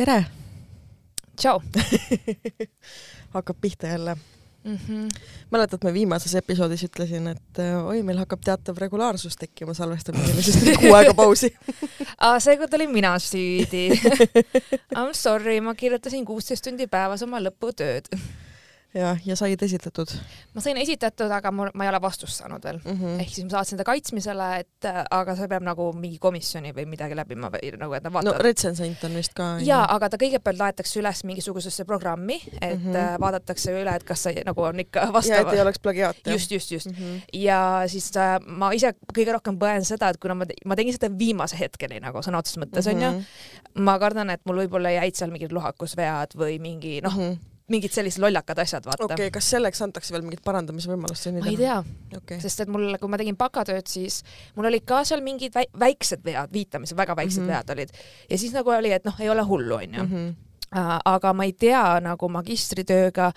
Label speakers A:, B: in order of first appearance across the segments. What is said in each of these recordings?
A: tere!
B: Tšau!
A: Hakkab pihta jälle.
B: Mm. -hmm.
A: mäletad, ma viimases episoodis ütlesin, et äh, oi, meil hakkab teatav regulaarsus tekkima salvestamisele, siis tuli kuu aega pausi.
B: Seekord olin mina süüdi. I m sorry, ma kirjutasin kuusteist tundi päevas oma lõputööd
A: jah, ja said esitatud?
B: ma sain esitatud, aga mul, ma ei ole vastust saanud veel mm. -hmm. ehk siis ma saatsin ta kaitsmisele, et aga see peab nagu mingi komisjoni või midagi läbima või nagu, et nad vaatavad.
A: no retsensent on vist ka.
B: jaa, aga ta kõigepealt laetakse üles mingisugusesse programmi, et mm -hmm. vaadatakse üle, et kas see nagu on ikka vastav.
A: ja et ei oleks plagiaat.
B: just, just, just mm. -hmm. ja siis äh, ma ise kõige rohkem põen seda, et kuna ma, ma tegin seda viimase hetkeni nagu sõna otseses mõttes onju mm -hmm., ma kardan, et mul võib-olla jäid seal mingid lohakusvead või mingi noh mm -hmm mingid sellised lollakad asjad, vaata.
A: okei okay,, kas selleks antakse veel mingit parandamisvõimalust?
B: ma ei tea okay., sest et mul, kui ma tegin bakatööd, siis mul olid ka seal mingid väiksed vead, viitamised, väga väiksed mm -hmm. vead olid ja siis nagu oli, et noh, ei ole hullu, onju. Mhm. aga ma ei tea nagu magistritööga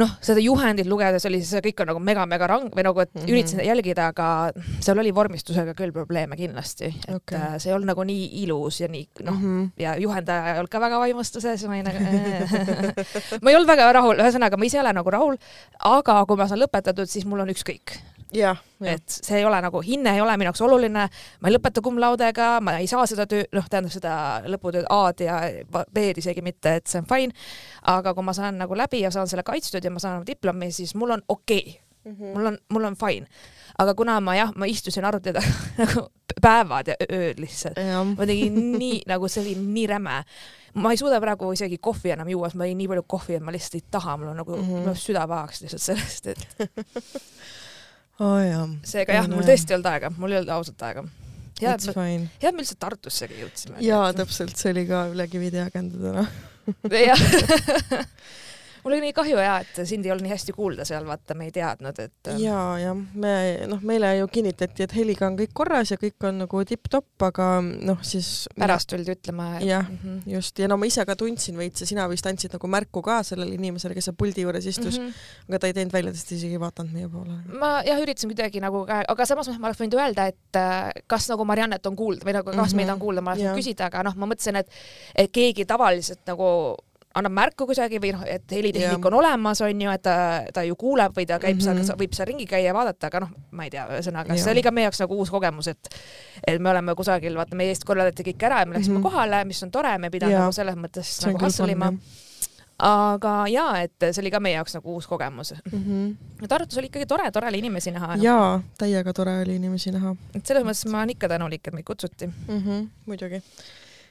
B: noh, seda juhendit lugedes oli see kõik on nagu mega-mega rang või nagu, et mm -hmm. üritasin jälgida, aga seal oli vormistusega küll probleeme kindlasti, et okay. Äh, see ei olnud nagu nii ilus ja nii noh mm, -hmm. ja juhendaja ei olnud ka väga vaimustuses, ma ei nagu ma ei olnud väga rahul, ühesõnaga ma ise ei ole nagu rahul, aga kui ma saan lõpetatud, siis mul on ükskõik. Et see ei ole nagu, hinne ei ole minu jaoks oluline, ma ei lõpeta cum laude'ga, ma ei saa seda töö, noh, tähendab seda lõputööd A-d ja B-d isegi mitte, et see on fine. aga kui ma saan nagu läbi ja saan selle kaitstud ja ma saan diplomi, siis mul on okei okay. mm, -hmm. mul on, mul on fine. aga kuna ma jah, ma istusin arvuti taga nagu päevad ja ööd lihtsalt, ma tegin nii nagu see oli nii räme ma ei suuda praegu isegi kohvi enam juua, sest ma jõin nii palju kohvi, et ma lihtsalt ei taha, mul on nagu mm, -hmm. süda pahaks lihtsalt sellest, et
A: oh,.
B: seega jah, mul tõesti ei olnud aega, mul ei olnud ausalt aega. hea, et me, hea, et me üldse Tartussegi jõudsime.
A: jaa, täpselt, see oli ka üle kivide ja kändudena
B: jah mul oli nii kahju ja, et sind ei olnud nii hästi kuulda seal, vaata, me ei teadnud, et.
A: Ähm, ja, ja me noh, meile ju kinnitati, et heliga on kõik korras ja kõik on nagu tipp-topp, aga noh, siis.
B: pärast tuldi ütlema
A: et.... jah mm, -hmm. just ja no ma ise ka tundsin veits ja sina vist andsid nagu märku ka sellele inimesele, kes seal puldi juures istus mm, -hmm. aga ta ei teinud välja, sest isegi ei vaadanud meie poole.
B: ma jah, üritasin kuidagi nagu aga samas ma oleks võinud öelda, et äh, kas nagu Mariannet on kuulda või nagu kas mm -hmm. meid on kuulda, ma oleks võinud küsida, aga noh, ma mõtlesin, et keegi tavaliselt nagu annab märku kusagil või noh, et helitehnik on olemas, on ju, et ta, ta ju kuuleb või ta käib mm -hmm. seal, võib seal ringi käia ja vaadata, aga noh, ma ei tea, ühesõnaga see oli ka meie jaoks nagu uus kogemus, et et me oleme kusagil, vaata meie eest korraldati kõik ära ja me läksime mm -hmm. kohale, mis on tore, me ei pidanud nagu selles mõttes see nagu hustle ima aga jaa, et see oli ka meie jaoks nagu uus kogemus mm. -hmm. Tartus oli ikkagi tore, tore oli inimesi näha.
A: jaa, täiega tore oli inimesi näha.
B: et selles mõttes ma olen ikka tänulik, et meid kutsuti
A: mm. -hmm, muidugi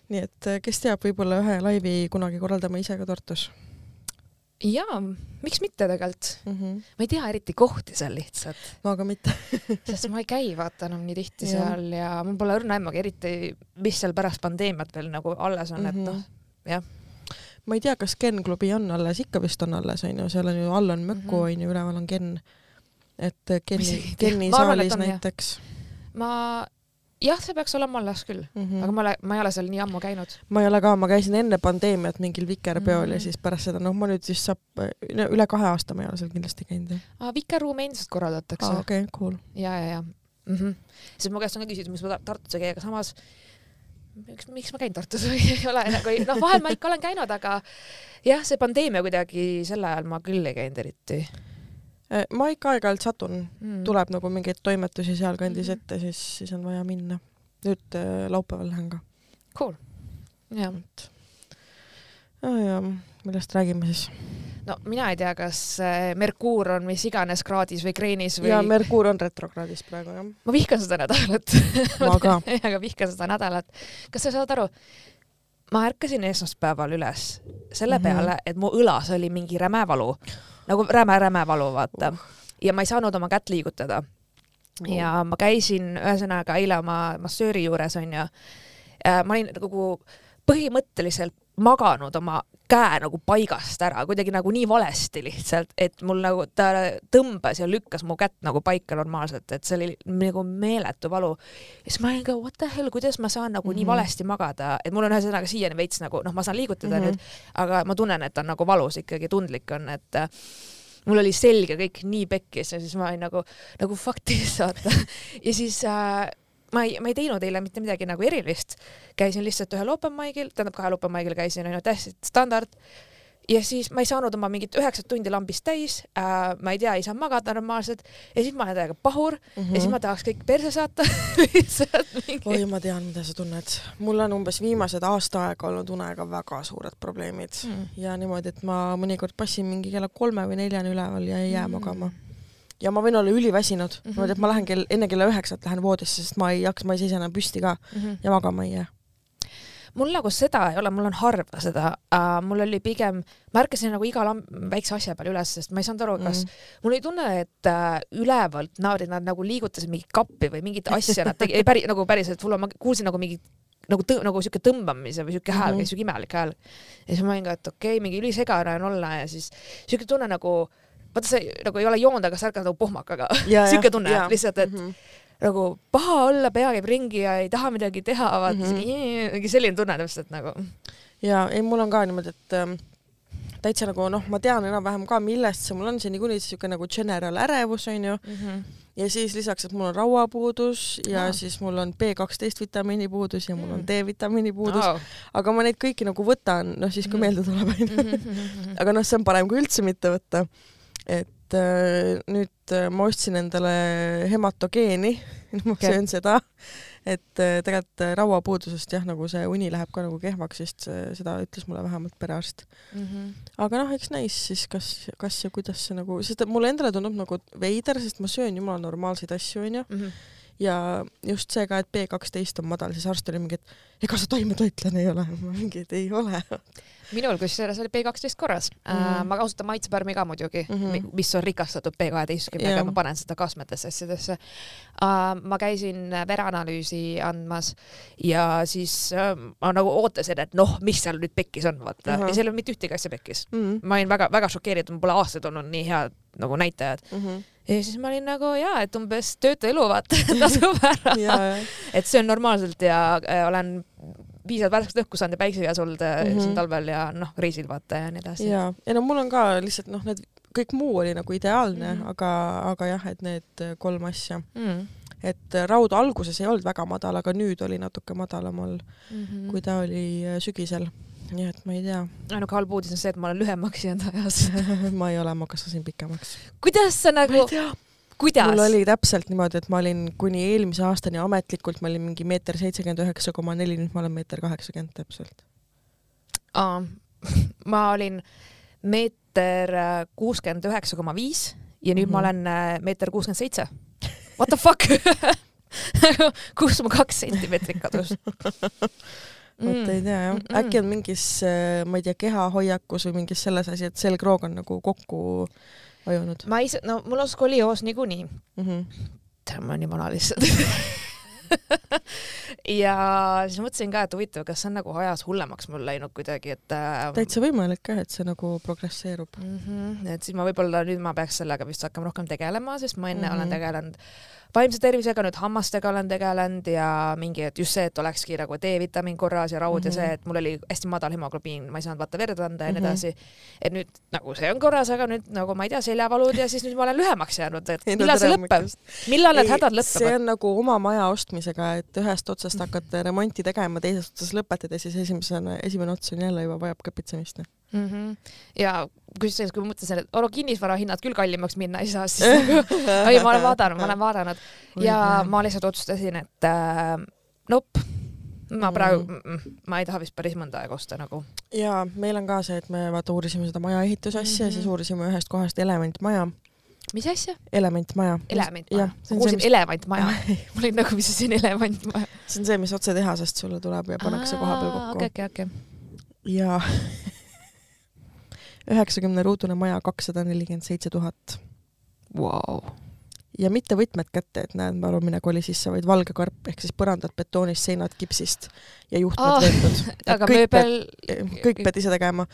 A: nii et äh, kes teab, võib-olla ühe laivi kunagi korraldame ise ka Tartus.
B: jaa, miks mitte tegelikult mm. -hmm. ma ei tea eriti kohti seal lihtsalt.
A: ma ka mitte
B: sest ma ei käi vaata enam nii tihti ja. seal ja mul pole õrna aimugi, eriti mis seal pärast pandeemiat veel nagu alles on mm, -hmm. et mhm. noh, jah
A: ma ei tea, kas Ken klubi on alles, ikka vist on alles, onju, seal on ju, all on Möku, mhm. onju, üleval on Ken. et Geni, Geni saalis näiteks.
B: ma jah, see peaks olema alles küll mm, -hmm. aga ma ole, ma ei ole seal nii ammu käinud.
A: ma ei ole ka, ma käisin enne pandeemiat mingil Vikerpeol mm -hmm. ja siis pärast seda, noh, ma nüüd siis saab, üle kahe aasta ma ei ole seal kindlasti käinud,
B: aa, Vikerruumi endiselt korraldatakse.
A: aa, okei okay,, cool.
B: ja, ja, ja mm. -hmm. sest mu käest on ka küsitud, miks ma Tartus ei käi, aga samas miks, miks ma käin Tartus või ei ole nagu, noh, vahel ma ikka olen käinud, aga jah, see pandeemia kuidagi sel ajal ma küll ei käinud eriti
A: ma ikka aeg-ajalt satun mm., tuleb nagu mingeid toimetusi sealkandis mm. ette, siis, siis on vaja minna. nüüd äh, laupäeval lähen ka.
B: Cool. jah.
A: ja, ja millest räägime siis?
B: no mina ei tea, kas äh, Merkuur on mis iganes kraadis või kreenis või.
A: ja Merkuur on retrokraadis praegu jah.
B: ma vihkan seda nädalat
A: ma ka
B: aga vihkan seda nädalat. kas sa saad aru? Ma ärkasin esmaspäeval üles selle mm -hmm. peale, et mu õlas oli mingi räme valu nagu räme-räme valu, vaata. ja ma ei saanud oma kätt liigutada. ja ma käisin ühesõnaga eile oma massööri juures onju. ma olin nagu põhimõtteliselt maganud oma käe nagu paigast ära, kuidagi nagu nii valesti lihtsalt, et mul nagu ta tõmbas ja lükkas mu kätt nagu paika normaalselt, et see oli nagu meeletu valu. ja siis ma olin ka what the hell, kuidas ma saan nagu mm -hmm. nii mhm. valesti magada, et mul on ühesõnaga siiani veits nagu noh, ma saan liigutada mm -hmm. nüüd, aga ma tunnen, et on nagu valus ikkagi, tundlik on, et äh, mul oli selge kõik nii pekkis ja siis ma olin nagu, nagu fuck this, vaata. ja siis äh, ma ei, ma ei teinud eile mitte midagi nagu erilist. käisin lihtsalt ühel open mic'il, tähendab kahel open mic'il käisin, onju, täiesti standard ja siis ma ei saanud oma mingit üheksat tundi lambist täis äh,, ma ei tea, ei saa magada normaalselt ja siis ma olen täiega pahur mm -hmm. ja siis ma tahaks kõik perse saata lihtsalt
A: mingi. oi, ma tean, mida sa tunned. mul on umbes viimased aasta aega olnud unega väga suured probleemid mm. ja niimoodi, et ma mõnikord passin mingi kella kolme või neljani üleval ja ei jää mm. magama ja ma võin olla üliväsinud mm, -hmm. niimoodi, et ma lähen kell, enne kella üheksat lähen voodisse, sest ma ei jaksa, ma ei seisa enam püsti ka mm -hmm. ja magama ei jää
B: mul nagu seda ei ole, mul on harva seda uh,, mul oli pigem, ma ärkasin nagu iga väikse asja peale üles, sest ma ei saanud aru, kas mm. mul oli tunne, et uh, ülevalt nad, nad nagu liigutasid mingit kappi või mingit asja nad tegid, päris nagu päriselt, mul on, ma kuulsin nagu mingit nagu tõ-, nagu siuke tõmbamise või siuke hääl mm, -hmm. siuke imelik hääl. ja siis ma olin ka, et okei okay,, mingi ülisegane on olla ja siis siuke tunne nagu, vaata see nagu ei ole joonud, aga sa ärkad nagu pohmakaga. siuke tunne ja. lihtsalt, et mm -hmm nagu paha olla, pea käib ringi ja ei taha midagi teha, vaata mm -hmm. mingi selline tunne täpselt nagu.
A: ja ei, mul on ka niimoodi, et ähm, täitsa nagu noh, ma tean enam-vähem ka, millest see mul on, see niikuinii siuke nagu general ärevus onju mm. -hmm. ja siis lisaks, et mul on rauapuudus ja no. siis mul on B kaksteist vitamiini puudus ja mul on mm. D-vitamiini puudus oh.. aga ma neid kõiki nagu võtan, noh siis kui mm -hmm. meelde tuleb onju. Mhm. aga noh, see on parem kui üldse mitte võtta. Et äh, nüüd äh, ma ostsin endale hematogeeni ma söön seda, et äh, tegelikult rauapuudusest jah, nagu see uni läheb ka nagu kehvaks, sest seda ütles mulle vähemalt perearst mm. -hmm. aga noh, eks näis siis, kas, kas ja kuidas see nagu, sest mulle endale tundub nagu veider, sest ma söön jumala normaalseid asju, onju mm. -hmm ja just see ka, et B kaksteist on madal, siis arst oli mingi, et ega sa taimetoitlane ei ole. ma mingi, et ei ole
B: minul kusjuures oli B kaksteist korras mm. -hmm. ma kasutan maitsepärmi ka muidugi mm, -hmm. mis on rikastatud B kaheteistkümnega ma panen seda kasmetesse asjadesse uh,. ma käisin vereanalüüsi andmas ja siis uh, ma nagu ootasin, et noh, mis seal nüüd pekkis on, vaata uh, -huh. ja seal ei olnud mitte ühtegi asja pekkis mm. -hmm. ma olin väga-väga šokeeritud, mul pole aastaid olnud nii head nagu näitajad mm. -hmm ja siis ma olin nagu jaa, et umbes tööta elu vaata tasub ära et söön normaalselt ja äh, olen piisavalt värsket õhku saanud ja päiksekäes olnud mm -hmm. siin talvel ja noh, reisil vaata ja nii edasi.
A: ja, ja no mul on ka lihtsalt noh, need kõik muu oli nagu ideaalne mm, -hmm. aga, aga jah, et need kolm asja mm. -hmm et raud alguses ei olnud väga madal, aga nüüd oli natuke madalamal mm, -hmm. kui ta oli äh, sügisel. nii et ma ei tea.
B: ainuke halb uudis on see, et ma olen lühemaks jäänud ajas
A: ma ei ole, ma kasvasin pikemaks.
B: kuidas sa nagu kuidas?
A: mul oli täpselt niimoodi, et ma olin kuni eelmise aastani ametlikult, ma olin mingi meeter seitsekümmend üheksa koma neli, nüüd ma olen meeter kaheksakümmend täpselt.
B: ma olin meeter kuuskümmend üheksa koma viis ja nüüd mm -hmm. ma mhm. olen äh, meeter kuuskümmend seitse. What the fuck kuus koma kaks sentimeetrit kadus
A: vot ei tea jah mm, -mm. äkki on mingis, äh, ma ei tea, kehahoiakus või mingis selles asi, et selgroog on nagu kokku vajunud?
B: ma ise, no mul on skolioos niikuinii mm. -hmm. tead, ma olen nii vana lihtsalt ja siis mõtlesin ka, et huvitav, kas see on nagu ajas hullemaks mul läinud kuidagi, et äh,
A: täitsa võimalik jah, et see nagu progresseerub
B: mm. -hmm. et siis ma võib-olla nüüd ma peaks sellega vist hakkama rohkem tegelema, sest ma enne mm -hmm. olen tegelenud vaimse tervisega, nüüd hammastega olen tegelenud ja mingi, et just see, et olekski nagu D-vitamiin korras ja raud mm -hmm. ja see, mhm. et mul oli hästi madal hemoglobiin, ma ei saanud vaata verd anda ja nii mm -hmm. edasi. et nüüd nagu see on korras, aga nüüd nagu ma ei tea, seljavalud ja siis nüüd ma olen lühemaks jäänud, et millal see lõpeb? millal need hädad lõpevad?
A: see on nagu oma maja ostmisega, et ühest otsast mhm. hakkad remonti tegema, teisest otsast lõpetad ja siis esimesena, esimene ots on jälle juba vajab käpitsemist
B: mm. -hmm. ja kusjuures, kui ma mõtlesin, et olu kinnisvara hinnad küll kallimaks minna ei saa, siis nagu, ei, ma olen vaadanud, ma olen vaadanud ja ma lihtsalt otsustasin, et äh, nope ma praegu mm., ma ei taha vist päris mõnda aega osta nagu.
A: ja meil on ka see, et me vaata uurisime seda maja ehitusasja mm, -hmm. siis mhm. uurisime ühest kohast Elementmaja.
B: mis asja?
A: Elementmaja.
B: Elementmaja. ma kuulsin mis... Elevantmaja ma olin nagu, mis asi on Elevantmaja?
A: see on see, mis otse tehasest sulle tuleb ja pannakse koha peal kokku.
B: okei, okei, okei.
A: ja üheksakümne ruudune maja, kakssada nelikümmend seitse tuhat. Ja mitte võtmed kätte, et näed, palun mine koli sisse, vaid valge karp ehk siis põrandad betoonist, seinad kipsist ja juhtmed oh, võetud.
B: aga mööbel?
A: kõik pead ise tegema.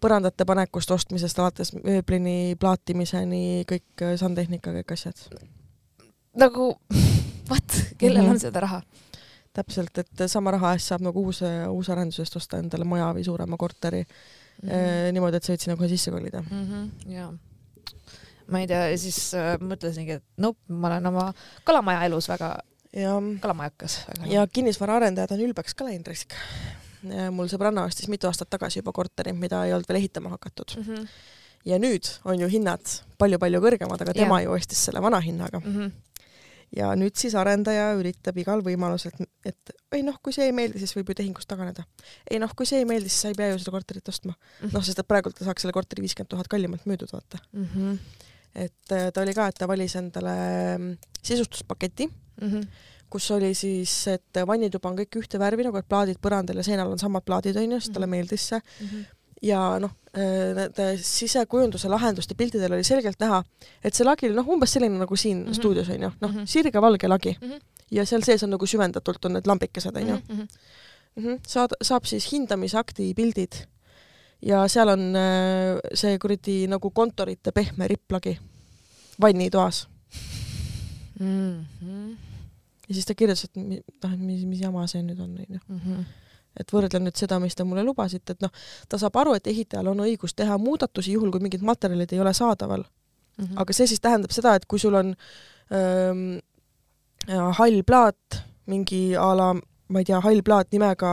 A: põrandate panekust, ostmisest alates mööblini, plaatimiseni, kõik äh, sandtehnika, kõik asjad.
B: nagu, what, kellel mm -hmm. on seda raha?
A: täpselt, et sama raha eest saab nagu uus, uusarendusest osta endale maja või suurema korteri mm -hmm. niimoodi, et sa võid sinna kohe sisse kolida
B: mm. -hmm, jaa ma ei tea, siis äh, mõtlesingi, et nope, ma olen oma kalamaja elus väga
A: ja,
B: kalamajakas.
A: ja kinnisvaraarendajad on ülbeks ka läinud risk. mul sõbranna ostis mitu aastat tagasi juba korteri, mida ei olnud veel ehitama hakatud.
B: mm. -hmm.
A: ja nüüd on ju hinnad palju-palju kõrgemad, aga tema ju ostis selle vana hinnaga.
B: Mm -hmm.
A: Ja nüüd siis arendaja üritab igal võimalusel, et ei noh, kui see ei meeldi, siis võib ju tehingust taganeda. ei noh, kui see ei meeldi, siis sa ei pea ju seda korterit ostma. noh, sest et praegult ta saaks selle korteri viiskümmend tuhat kallimalt müüdud, vaata.
B: Mm -hmm.
A: et äh, ta oli ka, et ta valis endale mm, sisustuspaketi,
B: Mm -hmm.
A: kus oli siis, et vannituba on kõik ühte värvi nagu, et plaadid põrandal ja seinal on samad plaadid onju, siis talle
B: Mhm.
A: meeldis see
B: Mm -hmm.
A: Ja noh, nende sisekujunduse lahenduste piltidel oli selgelt näha, et see lagi oli noh, umbes selline nagu siin mm. -hmm. stuudios onju, noh mm. -hmm. sirge valge lagi
B: Mhm.
A: ja seal sees on nagu süvendatult on need lambikesed onju
B: mm. -hmm.
A: mm. -hmm. saad, saab siis hindamisakti pildid ja seal on äh, see kuradi nagu kontorite pehme ripplagi vannitoas
B: Mm -hmm.
A: ja siis ta kirjutas, et noh, et mis, mis jama see nüüd on onju.
B: Mm -hmm.
A: Et võrdlen nüüd seda, mis te mulle lubasite, et noh, ta saab aru, et ehitajal on õigus teha muudatusi juhul, kui mingid materjalid ei ole saadaval,
B: Mm -hmm.
A: aga see siis tähendab seda, et kui sul on ähm, äh, hall plaat, mingi a la ma ei tea, hall plaat nimega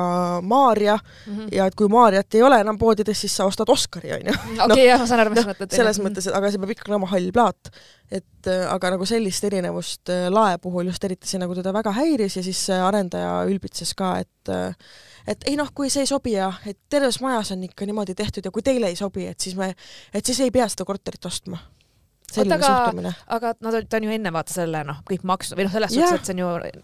A: Maarja
B: mm -hmm.
A: ja et kui Maarjat ei ole enam poodides, siis sa ostad Oscari onju.
B: okei, jah, ma saan aru, mis
A: noh,
B: sa mõtled.
A: selles mõttes, et aga see peab ikkagi olema hall plaat. et äh, aga nagu sellist erinevust äh, lae puhul just eriti see nagu teda väga häiris ja siis arendaja ülbitses ka, et äh, et ei noh, kui see ei sobi ja et terves majas on ikka niimoodi tehtud ja kui teile ei sobi, et siis me, et siis ei pea seda korterit ostma. selline
B: Oota, aga-
A: suhtumine.
B: aga nad olid, ta on ju enne vaata selle noh, kõik maksnud või noh, selles
A: Jah.
B: suhtes, et see on ju,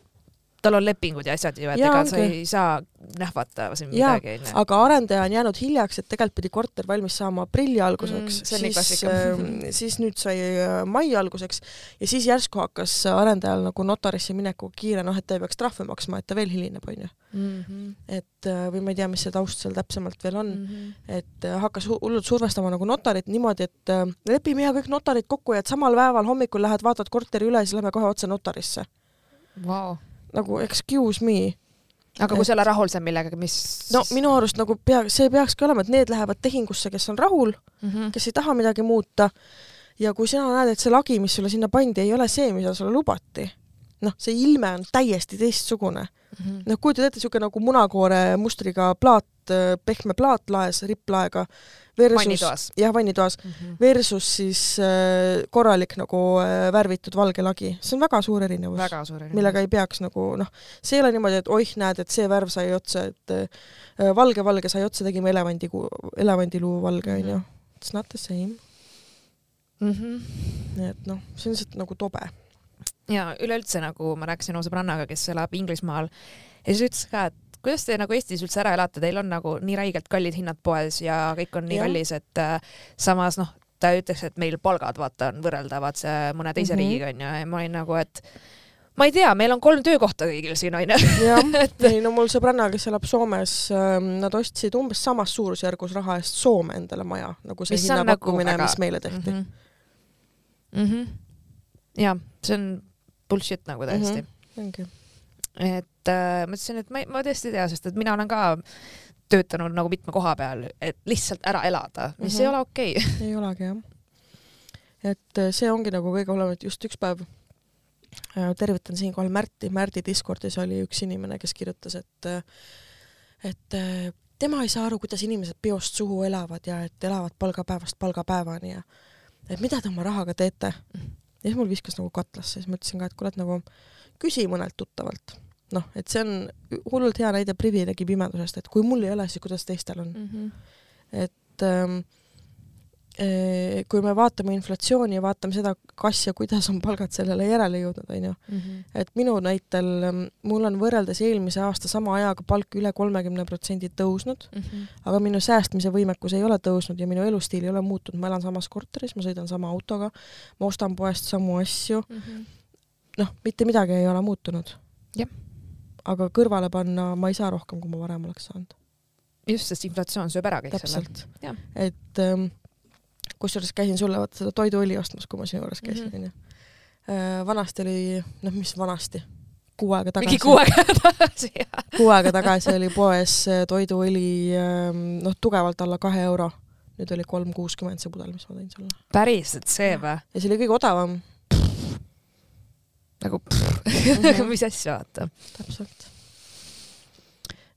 B: tal on lepingud ja asjad ju, et
A: Jaa,
B: ega sa
A: ongi.
B: ei saa nähvata siin
A: Jaa,
B: midagi
A: aga arendaja on jäänud hiljaks, et tegelikult pidi korter valmis saama aprilli alguseks
B: Mm,
A: mm,, siis äh,, siis nüüd sai äh, mai alguseks ja siis järsku hakkas arendajal nagu notarisse minekuga kiire, noh et ta ei peaks trahve maksma, et ta veel hilineb, onju.
B: Mhm.
A: et äh, või ma ei tea, mis see taust seal täpsemalt veel on,
B: Mhm.
A: et äh, hakkas hu- hullult survestama nagu notarit niimoodi, et äh, lepime ja kõik notarid kokku ja et samal päeval hommikul lähed vaatad korteri üle ja siis lähme kohe otse notarisse.
B: Vau.
A: Nagu excuse me
B: aga kui
A: Et-
B: sa ei ole rahul seal millegagi, mis
A: no minu arust nagu pea, see peakski olema, et need lähevad tehingusse, kes on rahul,
B: mm -hmm.
A: kes ei taha midagi muuta ja kui sina näed, et see lagi, mis sulle sinna pandi, ei ole see, mida sulle lubati, noh, see ilme on täiesti teistsugune.
B: mm -hmm.
A: noh, kujutad ette, niisugune nagu munakoore mustriga plaat, pehme plaat laes, ripplaega versus
B: vannitoas
A: jah, vannitoas
B: mm. -hmm.
A: versus siis äh, korralik nagu äh, värvitud valge lagi, see on väga suur erinevus,
B: väga suur erinevus.
A: millega ei peaks nagu noh, see ei ole niimoodi, et oih, näed, et see värv sai otsa, et äh, valge valge sai otsa, tegime elevandi, elevandiluu valge
B: Mhm.
A: onju. It's not the same,
B: mm. -hmm.
A: nii et noh, see on lihtsalt nagu tobe.
B: Ja üleüldse nagu ma rääkisin oma sõbrannaga, kes elab Inglismaal ja siis ütles ka, et kuidas te nagu Eestis üldse ära elate, teil on nagu nii räigelt kallid hinnad poes ja kõik on nii
A: Jah.
B: kallis, et äh, samas noh, ta ütles, et meil palgad vaata on võrreldavad see mõne teise mm -hmm. riigiga onju ja ma olin nagu, et ma ei tea, meil on kolm töökohta kõigil siin onju.
A: jah, ei no mul sõbranna, kes elab Soomes, nad ostsid umbes samas suurusjärgus raha eest Soome endale maja, nagu see
B: on
A: hinnapakkumine
B: nagu
A: nagu,
B: väga-
A: mis meile tehti mm.
B: Mm -hmm. ja see on bullshit nagu täiesti mm.
A: -hmm. ongi.
B: et äh, ma ütlesin, et ma, ma tõesti ei tea, sest et mina olen ka töötanud nagu mitme koha peal, et lihtsalt ära elada, mis mm -hmm. Ei ole okei okay.
A: ei olegi jah. et äh, see ongi nagu kõige hullem, et just üks päev äh, tervitan siinkohal Märti, Märdi Discordis oli üks inimene, kes kirjutas, et äh, et tema ei saa aru, kuidas inimesed peost suhu elavad ja et elavad palgapäevast palgapäevani ja et mida te oma rahaga teete. Ja siis mul viskas nagu katlasse, siis ma ütlesin ka, et kuule, et nagu küsi mõnelt tuttavalt. noh, et see on hullult hea näide privileegi pimedusest, et kui mul ei ole, siis kuidas teistel on.
B: -hmm.
A: et ähm, kui me vaatame inflatsiooni ja vaatame seda, kas ja kuidas on palgad sellele järele jõudnud, onju,
B: -hmm.
A: et minu näitel ähm, mul on võrreldes eelmise aasta sama ajaga palk üle kolmekümne protsendi tõusnud,
B: Mm -hmm.
A: aga minu säästmise võimekus ei ole tõusnud ja minu elustiil ei ole muutunud, ma elan samas korteris, ma sõidan sama autoga, ma ostan poest samu asju,
B: Mm -hmm.
A: noh, mitte midagi ei ole muutunud
B: Jah..
A: aga kõrvale panna ma ei saa rohkem, kui ma varem oleks saanud.
B: just, sest inflatsioon sööb ära kõik selle.
A: et ähm, kusjuures käisin sulle vaata seda toiduõli ostmas, kui ma sinu juures käisin,
B: Mhm.
A: onju. vanasti oli, noh, mis vanasti, kuu aega tagasi
B: mingi, kuu aega tagasi, jah.
A: kuu aega tagasi oli poes äh, toiduõli ähm, noh, tugevalt alla kahe euro. nüüd oli kolm kuuskümmend see pudel, mis ma tõin sulle.
B: päriselt see või?
A: ja see oli kõige odavam.
B: nagu -hmm. mis asja, vaata.
A: täpselt.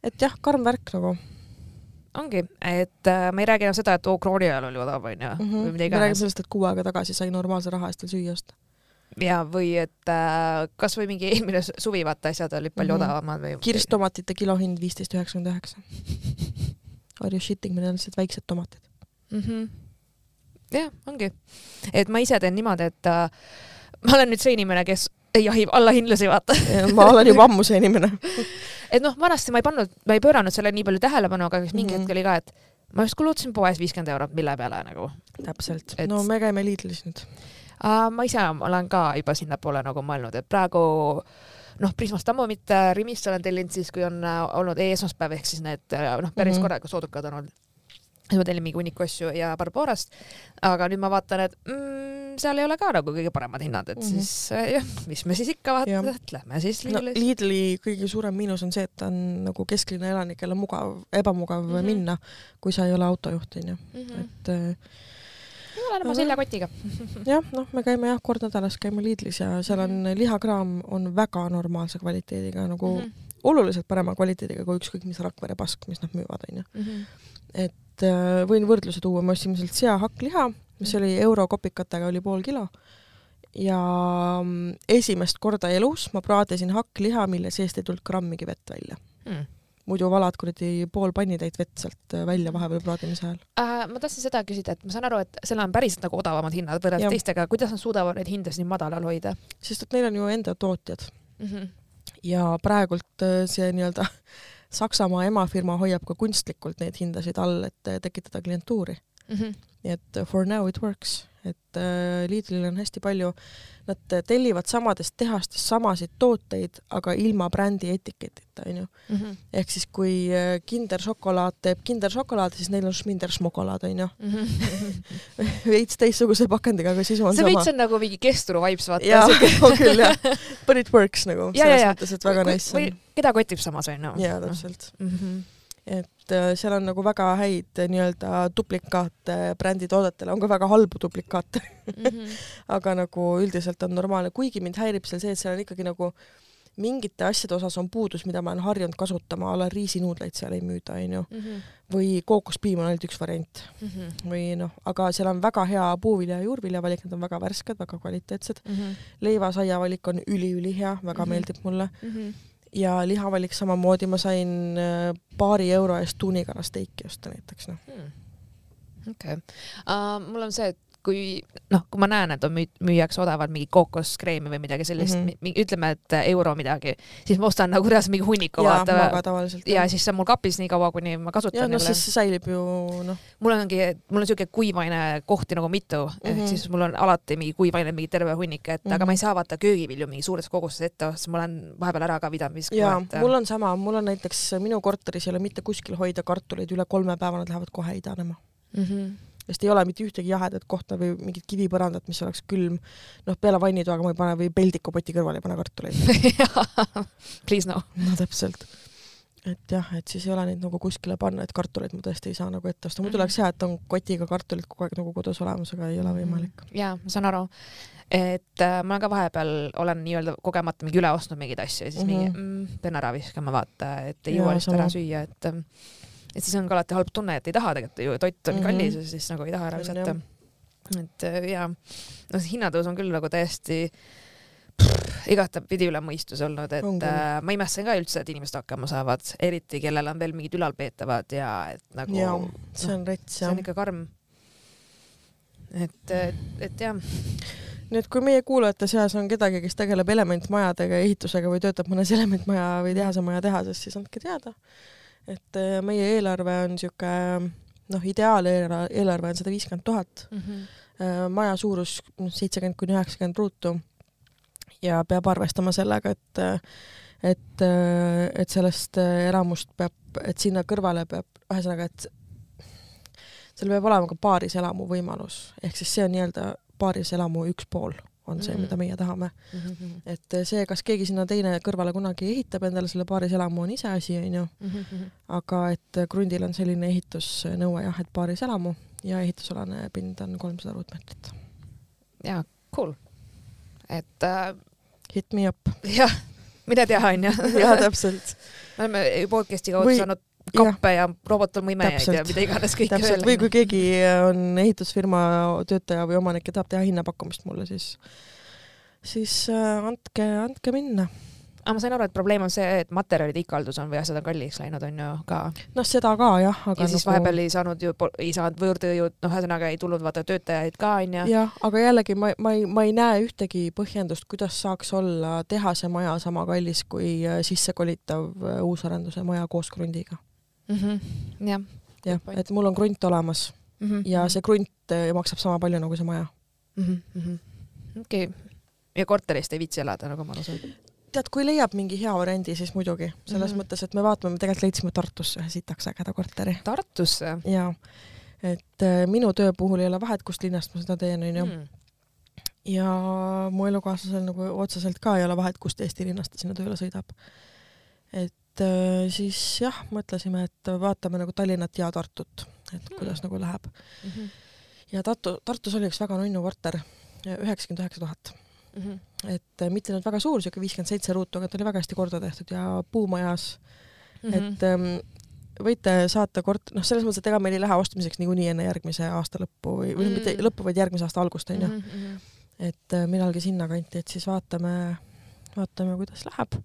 A: et jah, karm värk nagu
B: ongi, et äh, me ei räägi enam seda, et oo, krooni ajal oli odav, onju,
A: mm. -hmm. me räägime sellest, et kuu aega tagasi sai normaalse raha eest veel süüa osta.
B: ja, või et äh, kasvõi mingi eelmine suvi, vaata, asjad olid palju mm -hmm. odavamad või.
A: kirstomatite kilohind viisteist üheksakümmend üheksa. Are you shitting me, need on lihtsalt väiksed tomatid
B: mm. -hmm. jah, ongi. et ma ise teen niimoodi, et äh, ma olen nüüd see inimene, kes jahib allahindlusi, vaata
A: ma olen juba ammu see inimene
B: et noh, vanasti ma ei pannud, ma ei pööranud sellele nii palju tähelepanu, aga mingi mm -hmm. hetk oli ka, et ma just kulutasin poes viiskümmend eurot, mille peale nagu.
A: täpselt et..., no me käime Lidlis nüüd
B: uh,. ma ise olen ka juba sinnapoole nagu mõelnud, et praegu noh, Prismast ammu mitte, Rimist olen tellinud siis, kui on äh, olnud e-esmaspäev ehk siis need äh, noh, päris mm -hmm. korralikud soodukad on olnud siis ma tellin mingi hunniku asju ja Barbarast. aga nüüd ma vaatan, et mm, seal ei ole ka nagu kõige paremad hinnad, et mm -hmm. siis äh, jah, mis me siis ikka vaatame, et lähme siis
A: Lidlis no,. Lidli kõige suurem miinus on see, et ta on nagu kesklinna elanikele mugav, ebamugav mm -hmm. minna, kui sa ei ole autojuht, onju,
B: mhm.
A: et äh,
B: ma olen oma seljakotiga
A: jah, noh, me käime jah, kord nädalas käime Lidlis ja seal on -hmm. lihakraam on väga normaalse kvaliteediga nagu mm -hmm. oluliselt parema kvaliteediga kui ükskõik mis Rakvere pask, mis nad müüvad, onju.
B: Mhm.
A: et et äh, võin võrdluse tuua, me ostsime sealt seahakkliha, mis oli euro kopikatega, oli pool kilo. ja mm, esimest korda elus ma praadisin hakkliha, mille seest ei tulnud grammigi vett välja
B: mm.
A: muidu valad kuradi pool pannitäit vett sealt äh, välja vahepeal praadimise ajal
B: äh,. ma tahtsin seda küsida, et ma saan aru, et seal on päriselt nagu odavamad hinnad võrreldes teistega, kuidas nad suudavad neid hindasid nii madalal hoida?
A: sest et neil on ju enda tootjad
B: mm. -hmm.
A: ja praegult äh, see nii-öelda Saksamaa emafirma hoiab ka kunstlikult neid hindasid all, et tekitada klientuuri
B: mm. -hmm.
A: nii et for now it works, et äh, Lidlil on hästi palju, nad tellivad samadest tehastest samasid tooteid, aga ilma brändi etiketita, onju.
B: Mhm.
A: ehk siis kui Kinder šokolaad teeb Kinder šokolaadi, siis neil on Schminder šmokolaad, onju.
B: Mhm.
A: veits teistsuguse pakendiga, aga sisu on
B: see
A: sama.
B: see veits on nagu mingi kesturu vibes, vaata.
A: jaa, on küll jah. But it works nagu, selles mõttes, et väga nice
B: on. keda kotib samas, onju.
A: jaa, täpselt
B: mm. -hmm
A: et äh, seal on nagu väga häid äh, nii-öelda duplikaate bränditoodetele, on ka väga halbu duplikaate
B: mm. -hmm.
A: aga nagu üldiselt on normaalne, kuigi mind häirib seal see, et seal on ikkagi nagu mingite asjade osas on puudus, mida ma olen harjunud kasutama, a la riisinuudleid seal ei müüda, onju.
B: Mhm.
A: või kookospiim on ainult üks variant
B: mm. -hmm.
A: või noh, aga seal on väga hea puuvilja ja juurvilja valik, need on väga värsked, väga kvaliteetsed
B: mm. -hmm.
A: leivasaia valik on üliülihea, väga mm -hmm. meeldib mulle
B: mm. -hmm
A: ja lihavalik samamoodi, ma sain äh, paari euro eest tuunikalasteiki osta näiteks noh
B: hmm.. okei okay. uh,, mul on see, et kui noh, kui ma näen, et on müü-, müüakse odavalt mingi kookoskreemi või midagi sellist mm, -hmm. ütleme, et euro midagi, siis ma ostan nagu reaalselt mingi hunniku,
A: vaata.
B: ja siis see on mul kapis nii kaua, kuni ma kasutan.
A: ja noh, siis see säilib ju noh.
B: mul ongi, mul on siuke kuivaine kohti nagu mitu mm, -hmm. ehk mhm. siis mul on alati mingi kuivaine, mingi terve hunnik, et mm -hmm. aga ma ei saa vaata köögivilju mingi suures koguses ette osta, sest ma olen vahepeal ära ka pidanud viskama.
A: jaa et..., mul on sama, mul on näiteks minu korteris ei ole mitte kuskil hoida kartuleid üle kolme päeva, nad lähevad kohe idanema
B: mm. -hmm
A: sest ei ole mitte ühtegi jahedat kohta või mingit kivipõrandat, mis oleks külm. noh, peale vannitoaga ma ei pane või peldikupoti kõrvale ei pane kartuleid
B: Please no.
A: no täpselt. et jah, et siis ei ole neid nagu kuskile panna, et kartuleid ma tõesti ei saa nagu ette osta, muidu oleks hea, et on kotiga kartulid kogu aeg nagu kodus olemas, aga ei ole võimalik.
B: Mhm. jaa, ma saan aru et äh, ma ka vahepeal olen nii-öelda kogemata mingi üle ostnud mingeid asju ja siis mm -hmm. mingi mm, pean ära viskama, vaata, et ei jõua lihtsalt ära süüa, et ähm, et siis on ka alati halb tunne, et ei taha tegelikult ju, toit on mm -hmm. kallis ja siis nagu ei taha ära visata. et äh, ja, no see hinnatõus on küll nagu täiesti igatepidi üle mõistuse olnud, et äh, ma imestan ka üldse, et inimesed hakkama saavad, eriti kellel on veel mingid ülalpeetavad ja et nagu.
A: see on rets jah.
B: see on ikka karm. et, et, et jah
A: et kui meie kuulajate seas on kedagi, kes tegeleb elementmajadega ja ehitusega või töötab mõnes elementmaja või tehasemaja tehases, siis andke teada et äh, meie eelarve on sihuke noh, ideaaleelarve on sada viiskümmend tuhat.
B: Mhm.
A: Äh, maja suurus noh, seitsekümmend kuni üheksakümmend ruutu. ja peab arvestama sellega, et et, et sellest elamust peab, et sinna kõrvale peab, ühesõnaga, et seal peab olema ka paariselamu võimalus, ehk siis see on nii-öelda paariselamu üks pool on see mm, -hmm. mida meie tahame
B: mm. -hmm.
A: et see, kas keegi sinna teine kõrvale kunagi ehitab endale selle paariselamu, on iseasi, onju.
B: Mhm,
A: aga et krundil on selline ehitusnõue jah, et paariselamu ja ehitusalane pind on kolmsada ruutmeetrit.
B: jaa, cool. et äh,
A: Hit me up.
B: jah, mine tea, onju.
A: jaa, täpselt.
B: me oleme podcast'i kaudu
A: Või-
B: saanud kappe ja ja
A: Täpselt.
B: mida iganes kõike
A: täpselt, või kui keegi on ehitusfirma töötaja või omanik ja tahab teha hinnapakkumist mulle, siis, siis äh, andke, andke minna.
B: aga ma sain aru, et probleem on see, et materjalide ikaldus on või asjad on kalliks läinud, on ju ka.
A: noh, seda ka jah, aga
B: ja siis
A: nagu...
B: vahepeal ei saanud ju, ei saanud võõrtööjõud, noh, ühesõnaga ei tulnud vaata töötajaid ka, onju.
A: jah, aga jällegi ma, ma ei, ma ei näe ühtegi põhjendust, kuidas saaks olla tehase maja sama kallis kui äh, sissekolitav äh, uusarenduse maja koos krundiga.
B: Mhm. jah.
A: jah
B: point.,
A: et mul on krunt olemas ja see krunt äh, maksab sama palju nagu see maja.
B: okei, ja korterist ei viitsi elada, nagu ma aru saan.
A: tead, kui leiab mingi hea variandi, siis muidugi, selles mm
B: Mhm.
A: -hmm. mõttes, et me vaatame, me tegelikult leidsime Tartusse ühe sitaks ägeda korteri
B: Tartusse?
A: ja et äh, minu töö puhul ei ole vahet, kust linnast ma seda teen, onju.
B: Hmm.
A: ja mu elukaaslasel nagu otseselt ka ei ole vahet, kust Eesti linnast ta sinna tööle sõidab. et äh, siis jah, mõtlesime, et vaatame nagu Tallinnat ja Tartut, et
B: Hmm.
A: kuidas nagu läheb.
B: Mhm.
A: ja Tartu, Tartus oli üks väga nunnu korter, üheksakümmend üheksa tuhat,
B: Mhm.
A: et äh, mitte nüüd väga suur, siuke viiskümmend seitse ruutu, aga ta oli väga hästi korda tehtud ja puumajas,
B: Mhm.
A: et ähm, võite saata kort-, noh, selles mõttes, et ega meil ei lähe ostmiseks niikuinii enne järgmise aasta lõppu või, või mm. mitte
B: Mm.
A: lõppu, vaid järgmise aasta algust onju.
B: Mhm.
A: et äh, millalgi sinnakanti, et siis vaatame, vaatame, kuidas läheb.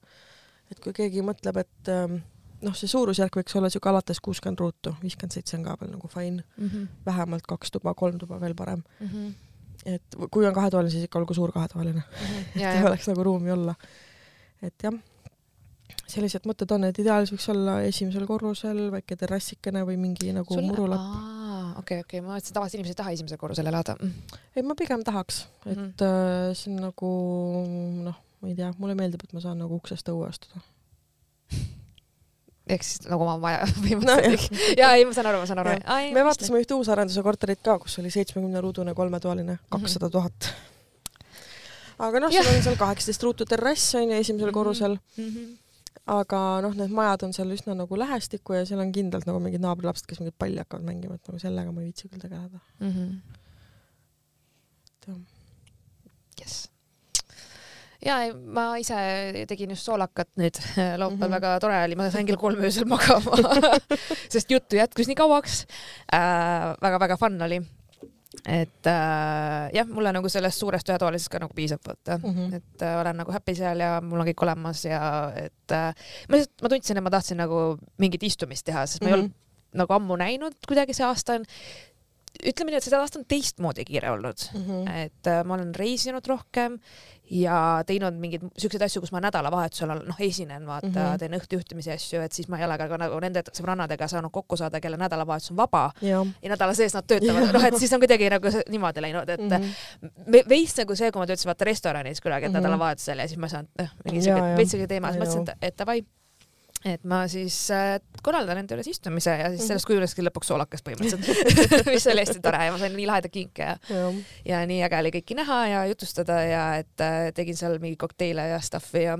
A: Et kui keegi mõtleb, et ähm, noh, see suurusjärk võiks olla siuke alates kuuskümmend ruutu, viiskümmend seitse on ka veel nagu fine,
B: Mhm.
A: vähemalt kaks tuba, kolm tuba veel parem.
B: Mhm.
A: et v- kui on kahetoaline, siis ikka olgu suur kahetoaline,
B: ja,
A: et ei oleks nagu ruumi olla. et jah, sellised mõtted on, et ideaalis võiks olla esimesel korrusel väike terrassikene või mingi nagu murulapp.
B: okei, okei, ma mõtlesin, et tavaliselt inimesed ei taha esimesel korrusel elada.
A: ei, ma pigem tahaks, et
B: Mhm.
A: äh, see on nagu noh, ma ei tea, mulle meeldib, et ma saan nagu uksest õue astuda.
B: ehk siis nagu oma maja põhimõtteliselt. ja ei, ma saan aru, ma saan aru.
A: me vaatasime ühte uusarenduse korterit ka, kus oli seitsmekümne ruudune kolmetoaline, kakssada tuhat. aga noh, seal on seal kaheksateist ruutu terrass on ju esimesel
B: Mhm.
A: korrusel,
B: Mhm.
A: aga noh, need majad on seal üsna nagu lähestikku ja seal on kindlalt nagu mingid naabrilapsed, kes mingit palli hakkavad mängima, et nagu sellega ma ei viitsi küll tegeleda.
B: Mhm.
A: et jah.
B: jess. Ja ei, ma ise tegin just soolakat nüüd laupäeval mm,
A: Mhm.
B: -hmm. väga tore oli, ma sain kell kolm öösel magama, sest juttu jätkus nii kauaks äh,. väga-väga fun oli. et äh, jah, mulle nagu sellest suurest ühetoalisest ka nagu piisab, vaata mm,
A: Mhm.
B: -hmm. et äh, olen nagu happy seal ja mul on kõik olemas ja et äh, ma lihtsalt, ma tundsin, et ma tahtsin nagu mingit istumist teha, sest ma mm -hmm. ei olnud nagu ammu näinud kuidagi see aasta on ütleme nii, et see aasta on teistmoodi kiire olnud
A: mm. -hmm.
B: et äh, ma olen reisinud rohkem ja teinud mingeid siukseid asju, kus ma nädalavahetusel noh, esinen, vaata mm. -hmm. teen õhtujuhtimisi asju, et siis ma ei ole ka nagu nende sõbrannadega saanud kokku saada, kelle nädalavahetus on vaba
A: jah
B: ja nädala sees nad töötavad, noh, et siis on kuidagi nagu niimoodi läinud, et mm. -hmm. veits nagu see, kui ma töötasin vaata restoranis kunagi mm. -hmm. nädalavahetusel ja siis ma saan noh, mingi siuke veits siuke teema, siis mõtlesin, et, et davai et ma siis äh, korraldan enda juures istumise ja siis
A: Mhm.
B: sellest kujuneski lõpuks soolakas põhimõtteliselt mis oli hästi tore ja ma sain nii lahedaid kinke ja
A: jah
B: ja nii äge oli kõiki näha ja jutustada ja et äh, tegin seal mingeid kokteile ja stuff'i ja